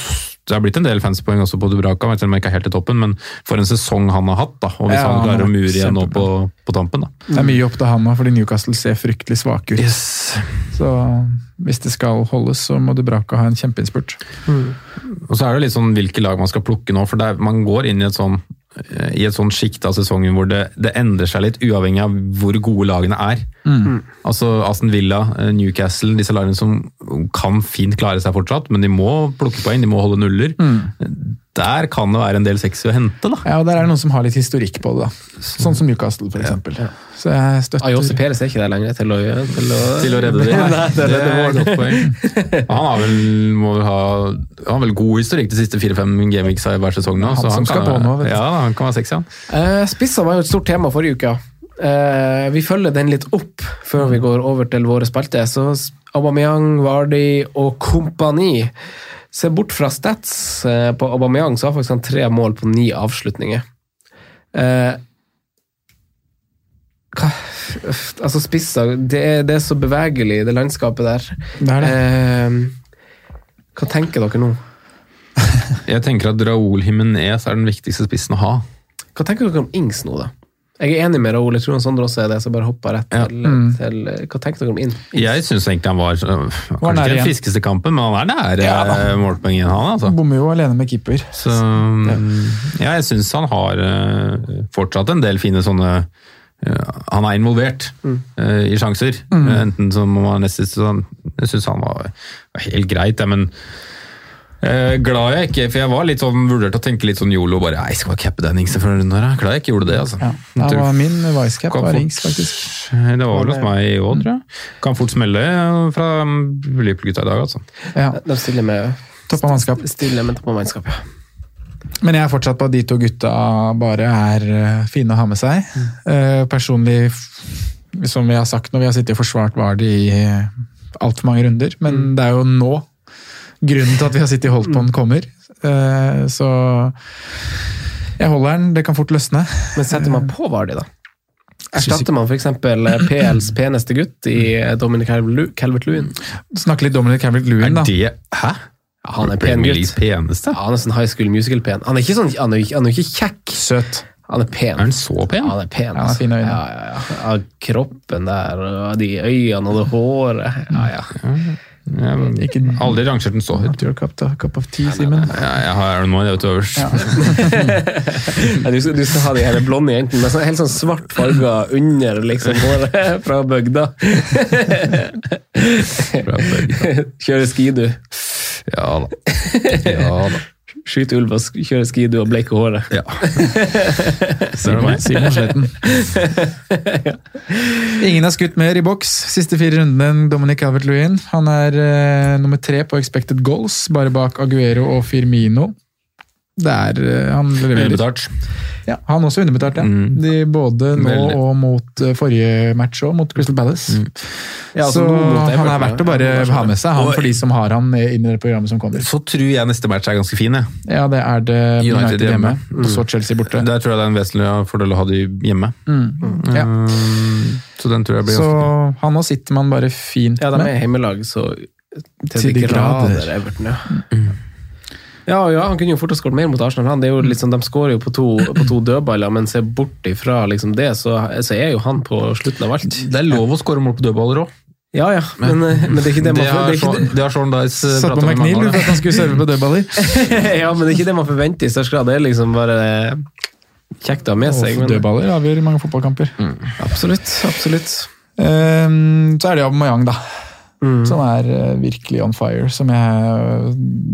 det har blitt en del fanspoeng også på Dubraka, selv om jeg ikke er helt i toppen, men for en sesong han har hatt, da. Og hvis Ja, han han klarer å mure igjen nå på, på tampen, da. Det er mye opp til han nå, fordi Newcastle ser fryktelig svake ut. Så hvis det skal holdes, så må Dubraka ha en kjempeinnspurt. Og så er det litt sånn hvilke lag man skal plukke nå, for det er, man går inn i et sånn i et sånt sjikt av sesongen hvor det, det endrer seg litt, uavhengig av hvor gode lagene er. Altså Aston Villa, eh, Newcastle, disse lagene som kan fint klare seg fortsatt, men de må plukke poeng, de må holde nuller. Der kan det være en del sexy å hente, da. Ja, og Der er det noen som har litt historikk på det. da. Sånn som Newcastle, for eksempel. Så jeg støtter Ayose Peres er ikke der lenger til å, til å, Til å redde det. Nei, det det var et godt poeng. <laughs> Han har vel, må ha, har vel god historikk de siste fire-fem gameweeks i hver sesong nå. Han så som han skal kan, på nå, vet du. Ja, han kan være sexy, han. Eh, Spisser var jo et stort tema forrige uke. Eh, vi følger den litt opp før vi går over til våre spalter. Så Aubameyang, Vardy og kompani. Se bort fra stats eh, på Aubameyang, så har faktisk han tre mål på ni avslutninger. Eh, hva, altså spisser det er, det er så bevegelig, det landskapet der. Det er det. Eh, hva tenker dere nå? <laughs> Jeg tenker at Raúl Jimenez er den viktigste spissen å ha. Hva tenker dere om Ings nå, da? Jeg er enig med Raoul, jeg tror han Sondre også er det, så bare hoppa rett Ja. til, til Hva tenker dere om Ings? Jeg syns egentlig han var øh, Var Kanskje ikke den friskeste kampen, men han er nær Ja øh, han. altså. Bommer jo alene med keeper. Så ja, jeg syns han har øh, fortsatt en del fine sånne øh, Han er involvert øh, i sjanser. Enten som om han neste sånn, Jeg syns han var, var helt greit, ja, men eh, glad jeg ikke For jeg var litt sånn vurdert å tenke litt sånn yolo. bare, jeg skal bare cappe den Ings for runden her. da. Glad jeg ikke gjorde det. altså. Ja. Det var min vicecap var fort- rings, faktisk. Det var vel hos meg i år, tror jeg. Kan fort smelle fra Liverpool-gutta i dag, altså. Ja. De stiller med toppa mannskap. Stille med toppa av mannskap, ja. Men jeg er fortsatt på at de to gutta bare er eh, fine å ha med seg. Eh, personlig, som vi har sagt når vi har sittet og forsvart Vardy i uh, altfor mange runder, men det er jo nå grunnen til at vi har sittet og holdt på den kommer. Eh, så jeg holder den, det kan fort løsne. Men setter man på Vardi, da? Erstatter man f.eks. PLs peneste gutt i Dominic Calvert-Lewin? Snakke litt Dominic Calvert-Lewin, da. Er det Hæ? Han er pen gutt. Peneste. Ja, han er sånn high school musical-pen. Han er ikke sånn, han er, han er ikke kjekk. Søt. Han er pen. Er han så pen? Ja, han er pen. Ja, han har fine øyne. Ja, ja. ja. Kroppen der, og de øynene og det håret. Ja, ja. Jeg har Ikke aldri rangert den så høyt. Your cup, da. cup of tea, Simen. Ja, jeg har den nå, du øverst. Ja, <laughs> du, skal, du skal ha de her blonde jentene med sånn, helt sånn svart farger under liksom, håret <laughs> fra bygda. Kjøre skidu. Ja da. Ja da. Skyte ulv og kjøre skidu og bleike håret. Ja. Meg. Simon Sletten. Ingen har skutt mer i boks siste fire rundene enn Dominic Calvert-Lewin. Han er eh, nummer tre på expected goals, bare bak Aguero og Firmino. Det er eh, Han leverer. Underbetalt. Ja, han også underbetalt, ja. Mm. De, både nå Veldig. og mot eh, forrige match òg, mot Crystal Palace. Ja, altså, Så han er verdt å bare ha med seg, han Og- for de som har han inn i det programmet som kommer. Så tror jeg neste match er ganske fin, jeg. Ja, det er det United United hjemme, mm. og så Chelsea borte. Der tror jeg det er en vesentlig fordel å ha de hjemme. Mm. Ja. Mm, Så den tror jeg blir Så ganske han nå sitter man bare fint med. Ja, de med. er hjemmelag, så til, Til de de grader, grader. Everton, ja. Ja, ja, han kunne jo fort ha skåret mer mot Arsenal. Han. Det er jo sånn, de skårer jo på to, på to dødballer, men ser bort ifra liksom det, så, så er jo han på slutten av alt. Det er lov å skåre mål på dødballer òg. Ja, ja, men, men det er ikke det man forventer. det har Sean Dice Satt på prata med McNeil for at han skulle serve på dødballer. <laughs> Ja, men det er ikke det man forventer i størst grad. Det er liksom bare kjekt å ha med seg. Og Men, dødballer avgjør mange fotballkamper. absolutt, absolutt. Um, så er det Aubameyang, da. Mm. Som er eh, virkelig on fire. Som jeg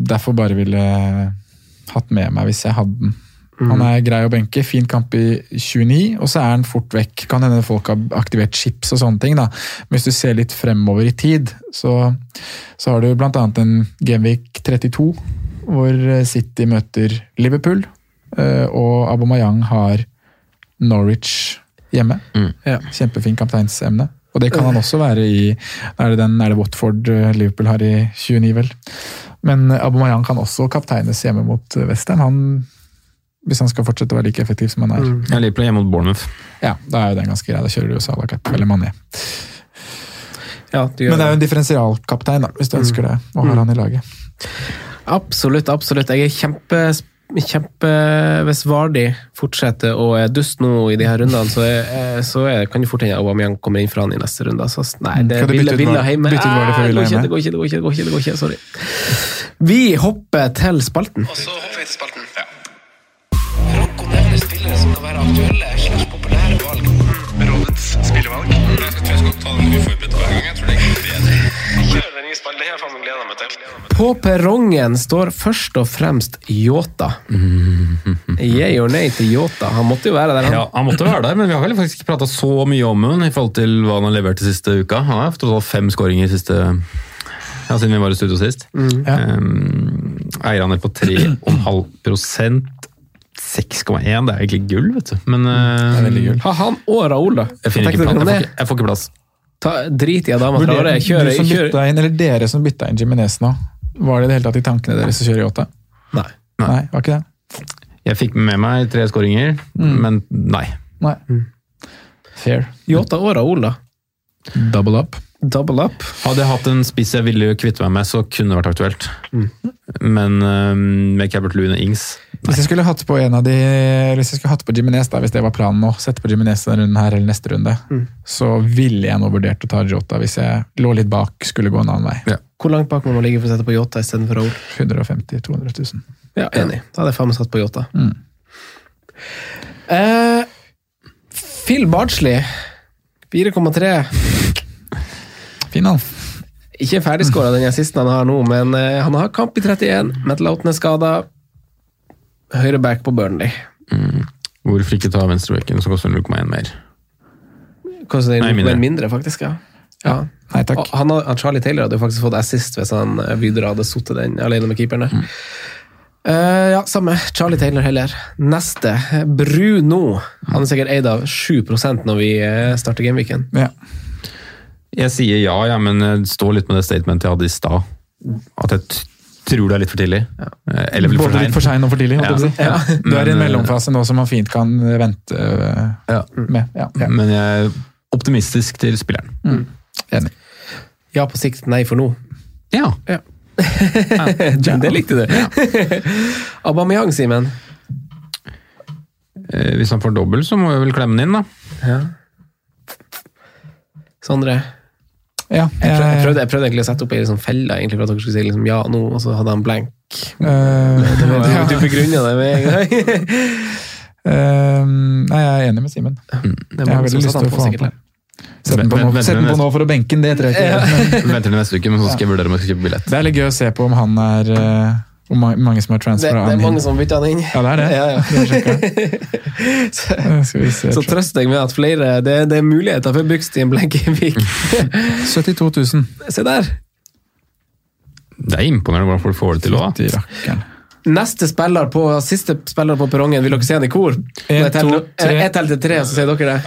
derfor bare ville hatt med meg hvis jeg hadde den. Han er grei å benke, fin kamp i 29, og så er han fort vekk. Kan hende folk har aktivert chips og sånne ting, da. Men hvis du ser litt fremover i tid, så, så har du annet en Genvik 32, hvor City møter Liverpool, eh, og Abomayang har Norwich hjemme. Ja. Kjempefin kapteinsemne. Og det kan han også være i Er det, den, er det Watford eh, Liverpool har i 29, vel? Men Aubameyang kan også kapteines hjemme mot eh, Western. Han, hvis han skal fortsette å være like effektiv som han er. Ja, Liverpool hjemme mot Bournemouth. Ja, Da er jo den ganske grei. Da kjører du Salah Cup eller Mané. Ja, det Men det er jo en differensialkaptein, da, hvis du ønsker det, og har han i laget. Absolutt, absolutt. Jeg er kjempe, kjempe Hvis Vardi fortsetter å er dust nå i de her rundene, så, er, så er, kan det fort hende Aubameyang kommer inn fra han i neste runde. Så, nei, det er Villa hjemme. bytte ut Vardy for Villa går ikke, hjemme? Det går ikke, det går ikke, det går ikke, det går ikke, sorry. Vi hopper til spalten. Og så hopper vi til spalten. Franco nevner spillere som kan være aktuelle slags populære valg. Rådets spillevalg. Jeg tror jeg skal ta den uforberedt hver gang. Jeg tror det er På perrongen står først og fremst Yota. Yeah or nay til Yota. Han måtte jo være der, han. Ja, Han måtte være der, men vi har vel faktisk ikke prata så mye om hun i forhold til hva han har levert de siste uka. Han har tross alt fem skåringer siste ja, siden vi var i studio sist. Ja. Um, Eierne på 3,5 6,1, det er egentlig gull, vet du. Men uh, Det er veldig gull. Ha han og Raoul, da. jeg, jeg, får ikke, jeg får ikke plass. Ta, drit i Adama det. Kjør, du som kjør. bytta inn, eller dere som bytta inn Jiminez nå, var det i det hele tatt i tankene deres å kjøre Yota? Nei. Nei, var ikke det? Jeg fikk med meg tre skåringer, men nei. Nei. Fair. Yota og Raoul, da. Double up. Double up. Hadde jeg hatt en spiss jeg ville kvitte meg med, så kunne det vært aktuelt. Men um, med Cabert Lune Ings Hvis jeg skulle hatt på en av de, hvis jeg skulle hatt på Jiminez, da, hvis det var planen nå, sette på Jiminez denne runden her eller neste runde, så ville jeg nå vurdert å ta Jota hvis jeg lå litt bak, skulle gå en annen vei. Hvor langt bak må man ligge for å sette på Yota istedenfor Raoul? 150 200 000. Ja, enig. Da hadde jeg faen meg satt på Yota. Mm. Eh, Phil Bardsley, 4,3. Fin han. Ikke ferdigskåra den assisten han har nå, men eh, han har kamp i 31. Metal Outen er skada. Høyreback på Burnley. Hvorfor ikke ta venstrebacken, som koster 0,1 mer? Koster det Nei, mindre. mindre. mindre, faktisk, ja. ja. Nei takk. Han, han Charlie Taylor hadde jo faktisk fått assist hvis han eh, videre hadde sittet den alene med keeperne. Eh, ja, samme. Charlie Taylor heller. Neste. Bruno. Han er sikkert eid av 7% når vi starter gameweeken. Ja. Jeg sier ja, ja, men jeg står litt med det statementet jeg hadde i stad. At jeg t tror det er litt for tidlig. Ja. Eller for Både litt for seint. sein og for tidlig. Ja. Ja. Du er i en eh, mellomfase nå som man fint kan vente Ja. med. Ja, ja. Men jeg er optimistisk til spilleren. Enig. Ja, på sikt nei for nå. Ja. Ja. <laughs> det likte du. <laughs> Aubameyang, Simen. Eh, Hvis han får dobbel, så må vi vel klemme den inn, da. Ja. Sondre. Ja, Jeg jeg jeg, prøvde, jeg prøvde egentlig å sette opp ei liksom felle egentlig for at dere skulle si liksom ja nå, og så hadde han blank. eh, Du, <laughs> ja. du begrunna det med en gang. uh, <laughs> nei, jeg er enig med Simen. Det er Jeg har veldig lyst til å få han på. Sett den på nå, Vent- vent- sett den på nå for å benke den, det tror jeg ikke. <laughs> Venter til neste uke, men så skal jeg vurdere om jeg skal kjøpe billett. Det er litt gøy å se på om han er eh, Ma- mange som har Det, transfera det er mange som som bytta han inn. Ja, det er det. <laughs> Ja, ja. Det har. <laughs> Så, Eh, Skal vi se. så trøst deg med at flere Det, det er muligheter for Bygstien Blenkevik. 72 000. Se der! Det er imponerende hvordan folk får det til òg. Neste spiller på, siste spiller på perrongen, vil dere se han i kor? En, Jeg teller- to, tre. Jeg teller til tre, så sier dere det.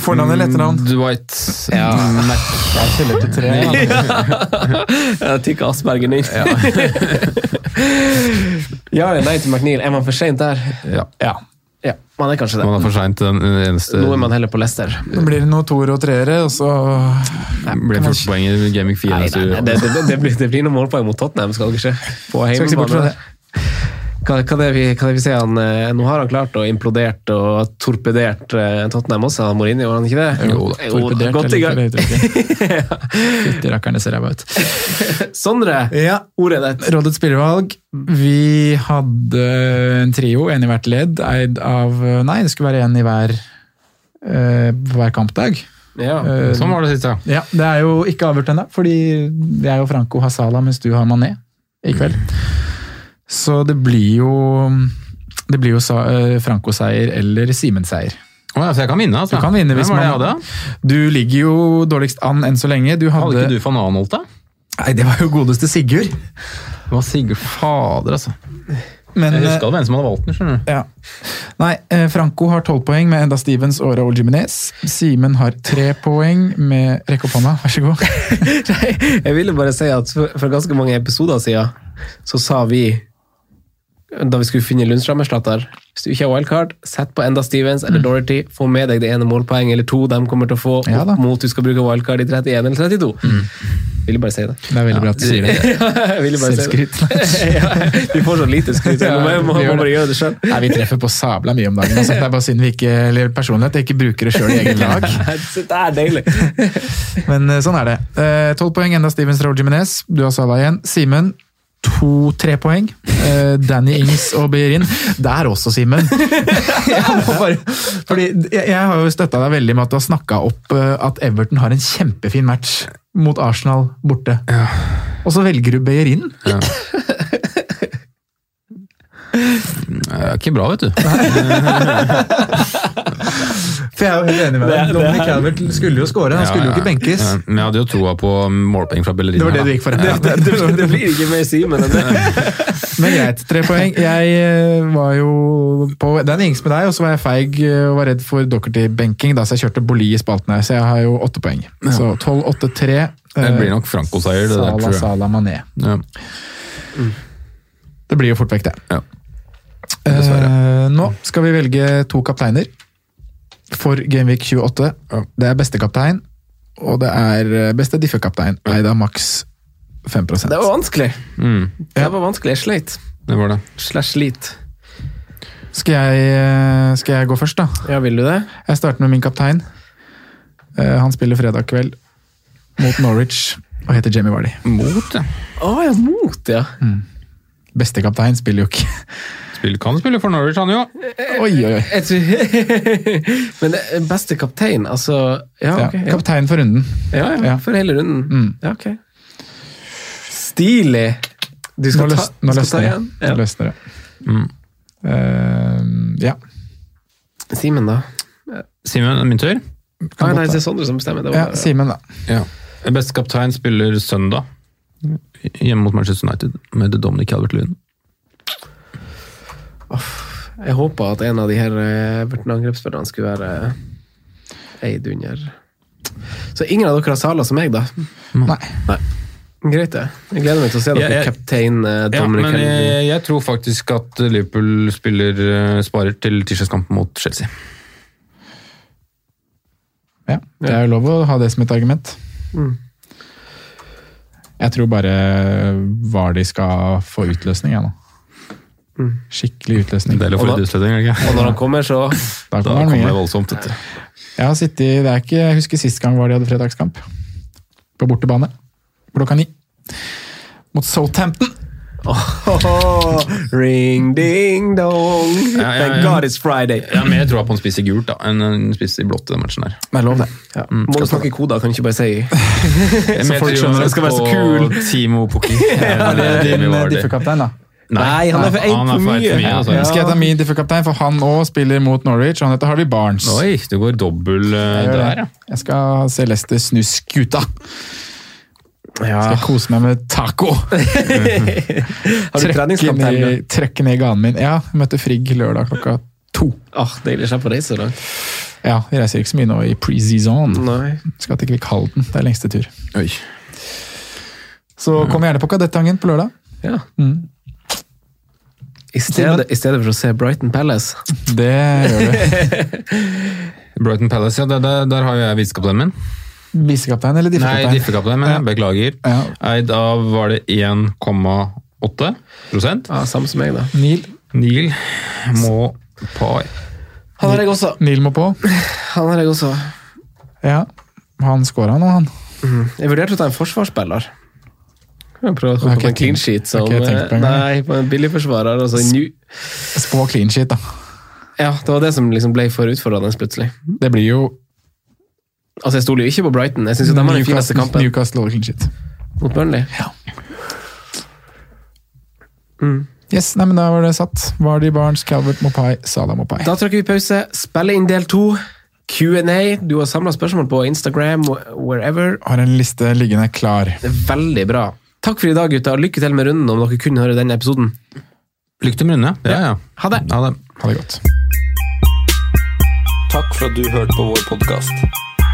Fornavn eller etternavn? Dwight Ja. Mac. Jeg teller til tre. <laughs> Ja. Jeg tykker Asperger inn. Ja <laughs> eller nei til McNeil? Er man for seint der? Ja. Ja. Ja, man er kanskje det. Man er for sent, den eneste Nå er man heller på Leicester. Nå blir det noe toer og treere, og så Blir det 14 poeng i Gaming 4 Nei, nei, nei, det, det, det, blir, det blir noen målpoeng mot Tottenham, skal dere se. På Skal ikke se bort fra hjemmebane. Hva, hva, det vi, hva det vi sier, han, eh, Nå har han klart å implodert og torpedert eh, Tottenham også, han Mourinho, var han ikke det? Jo da, torpedert, godt i gang. <laughs> Fytti rakkerne ser ræva ut. <laughs> Sondre, Ja. ordet er ditt. Rådets spillevalg. Vi hadde en trio, en i hvert ledd, eid av Nei, det skulle være en i hver, eh, hver kampdag. Ja. Sånn var det sist, ja. Ja, Det er jo ikke avgjort ennå, fordi jeg og Franco har Sala, mens du har Mané i kveld. Så det blir jo det blir jo eh, Franco-seier eller Simen-seier. Oh, ja, så jeg kan vinne, altså. Du kan vinne hvis Hvem var det jeg hadde? Du ligger jo dårligst an enn så lenge. Du hadde, Hadde ikke du van Anholt, da? Nei, det var jo godeste Sigurd. Det var Sigurd Fader, altså. Men, Jeg eh, huska det var en som hadde valgt den. skjønner du. Ja. Nei, eh, Franco har tolv poeng med Enda Stevens og Raoul Jimenez. Simen har tre poeng med Rekk opp hånda, vær så god. <laughs> Nei, jeg ville bare si at for, for ganske mange episoder siden så sa vi da vi skulle finne Lundstrøm-erstatter Hvis du ikke har wildcard, sett på enda Stevens eller Dorothy. Få med deg det ene målpoenget eller to de kommer til å få Ja mot du skal bruke wildcard i 31 eller 32. Ville bare si det. Det er veldig bra at du sier det. <laughs> ja. Selvskryt. <laughs> ja, vi får så lite skryt. Ja, vi må bare gjøre det sjøl. Vi treffer på sabla mye om dagen. Altså. Det er bare synd vi ikke, eller personlighet, jeg ikke bruker det sjøl i egen lag. <laughs> det er deilig. Men eh, sånn er det. Eh, Tolv poeng, enda Stevens Raúl Jimenez. Du har Sala igjen. Simen, to-tre poeng. Uh, Danny Ings og Beirin. Der også, Simen. <laughs> Fordi jeg, jeg har jo støtta deg veldig med at du har snakka opp uh, at Everton har en kjempefin match mot Arsenal borte. Og så velger du Beyerin. <laughs> Det er ikke bra, vet du. <laughs> For jeg er jo helt enig med deg. Dominic Calvert skulle jo skåre, han skulle jo ikke benkes. Ja, men jeg hadde jo troa på målpoeng fra Bellerin. Det var det du gikk for. Det, det, det, det blir ikke mer Simen enn det. <laughs> Men greit, tre poeng. Jeg eh, var jo på den gings med deg, og så var jeg feig eh, og var redd for Dockerty-benking, da så jeg kjørte Boli i spalten her, så jeg har jo åtte poeng. Så 12-8-3. Det blir nok Franco-seier, det der, tror jeg. Sala, Sala, Mané. Ja. Det blir jo fort vekk, det. Ja. Dessverre. Eh, nå skal vi velge to kapteiner for Gameweek 28. Det er beste kaptein, og det er eh, beste diffekaptein. Eid av maks 5 Det var vanskelig. Mm, Det var vanskelig. Jeg sleit. det var det. Slash slit. Skal jeg, eh, skal jeg gå først, da? Ja, vil du det? Jeg starter med min kaptein. Eh, Han spiller fredag kveld mot Norwich og heter Jamie Vardy. Mot, ja. Å ja, mot, ja. Beste kaptein spiller jo ikke. Spill, kan spille for Norwich, han jo. Oi, oi, oi. <laughs> Men er beste kaptein, altså Ja, okay. Ja, kaptein for runden. ja, ja, Ja. for hele runden. Mm. Ja, ok. Stilig! Du Nå, skal ta, løs, nå du skal ta løsner det. Nå løsner det. Mm. Uh, ja. Simen, da? Simen, min tur. Ah, nei, det er Sondre som bestemmer. Det ja, Simen, da. Ja. Beste kaptein spiller søndag hjemme mot Manchester United med Dominic Calvert-Lewin. Jeg håpa at en av de her eh, Everton-angrepsspillerne skulle være eh, eid under Så ingen av dere har saler som meg, da? Nei. Nei. Greit, det. Jeg gleder meg til å se dere Jeg- jeg- kaptein eh, Ja, men jeg, jeg tror faktisk at Liverpool spiller eh, sparer til tirsdagskampen mot Chelsea. Ja, det er jo lov å ha det som et argument. Mm. Jeg tror bare Vardy skal få utløsning, jeg nå. Skikkelig utløsning. Det er for litt utløsning, er ikke? Og når han kommer, så <laughs> Da Da kommer han kommer det voldsomt. Dette. Jeg har sittet, det er ikke, jeg husker sist gang var de hadde fredagskamp. På bortebane. Klokka ni. Mot Southampton. <laughs> Ring ding dong. Ja, ja, Thank. God it's Friday. Jeg har mer troa på en spiss i gult da, enn en spiss i blått den matchen der. Det er lov, det. Ja. Må du snakke koder, kan du ikke bare si <laughs> Så folk skjønner det skal være så kul. Timo Pukki. Ja, det din differkaptein, da? Nei, han er for én han for er for mye. mye, altså. Ja. Skal jeg ta min differkaptein, for han òg spiller mot Norwich, han heter Harvey Barnes. Oi, du går dobbel det. der, ja. Jeg skal se Leicester snu skuta. Ja. Skal jeg kose meg med taco. <laughs> Har du Trekke treningskamp ned, trekke ned ganen min. Ja, jeg møtte Frigg lørdag klokka to. Oh, deilig å slippe å reise så langt. Ja, Vi reiser ikke så mye nå i pre-season. Nei. Skal til Kvikkhalden. Det er lengste tur. Oi. Så kom gjerne på Kadettangen på lørdag. Ja. Mm. I stedet, I stedet for å se Brighton Palace. <laughs> Det gjør du. Brighton Palace, ja, der, der, der har jo jeg visekapteinen min. Visekaptein eller Nei, diffekaptein? diffekaptein, men jeg beklager. Ja. Eid av var det 1,8 prosent. Ja, Samme som meg, da. Neil. Neil må på. Han har jeg også. Neil må på. Han har jeg også. Ja, han scora nå, han. Jeg vurderte å ta en forsvarsspiller. Jeg prøver å komme ikke på en clean sheet som på engang. Nei, på en billigforsvarer. Altså, Spå clean sheet, da. ja, det var det som liksom ble for utfordrende plutselig. Det blir jo Altså, Jeg stoler jo ikke på Brighton. Jeg syns de har den fineste kampen Newcastle clean sheet. mot Burnley. Yes, nei, men Da var det satt. Vardy, Barnes, Calvert, Mopai, Salah, Mopai. Da trykker vi pause, spiller inn del to. Q&A. Du har samla spørsmål på Instagram, wherever. Har en liste liggende klar. Det er veldig bra. Takk for i dag, gutta. Lykke til med runden om dere kunne høre denne episoden. Lykke til med runde. Ja, ja. Ha det! Ha det. Ha det godt. Takk for at du hørte på vår podkast.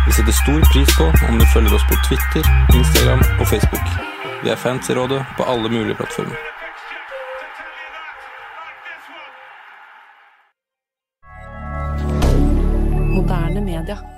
Vi setter stor pris på om du følger oss på Twitter, Instagram og Facebook. Vi er fans i rådet på alle mulige plattformer. Moderne media.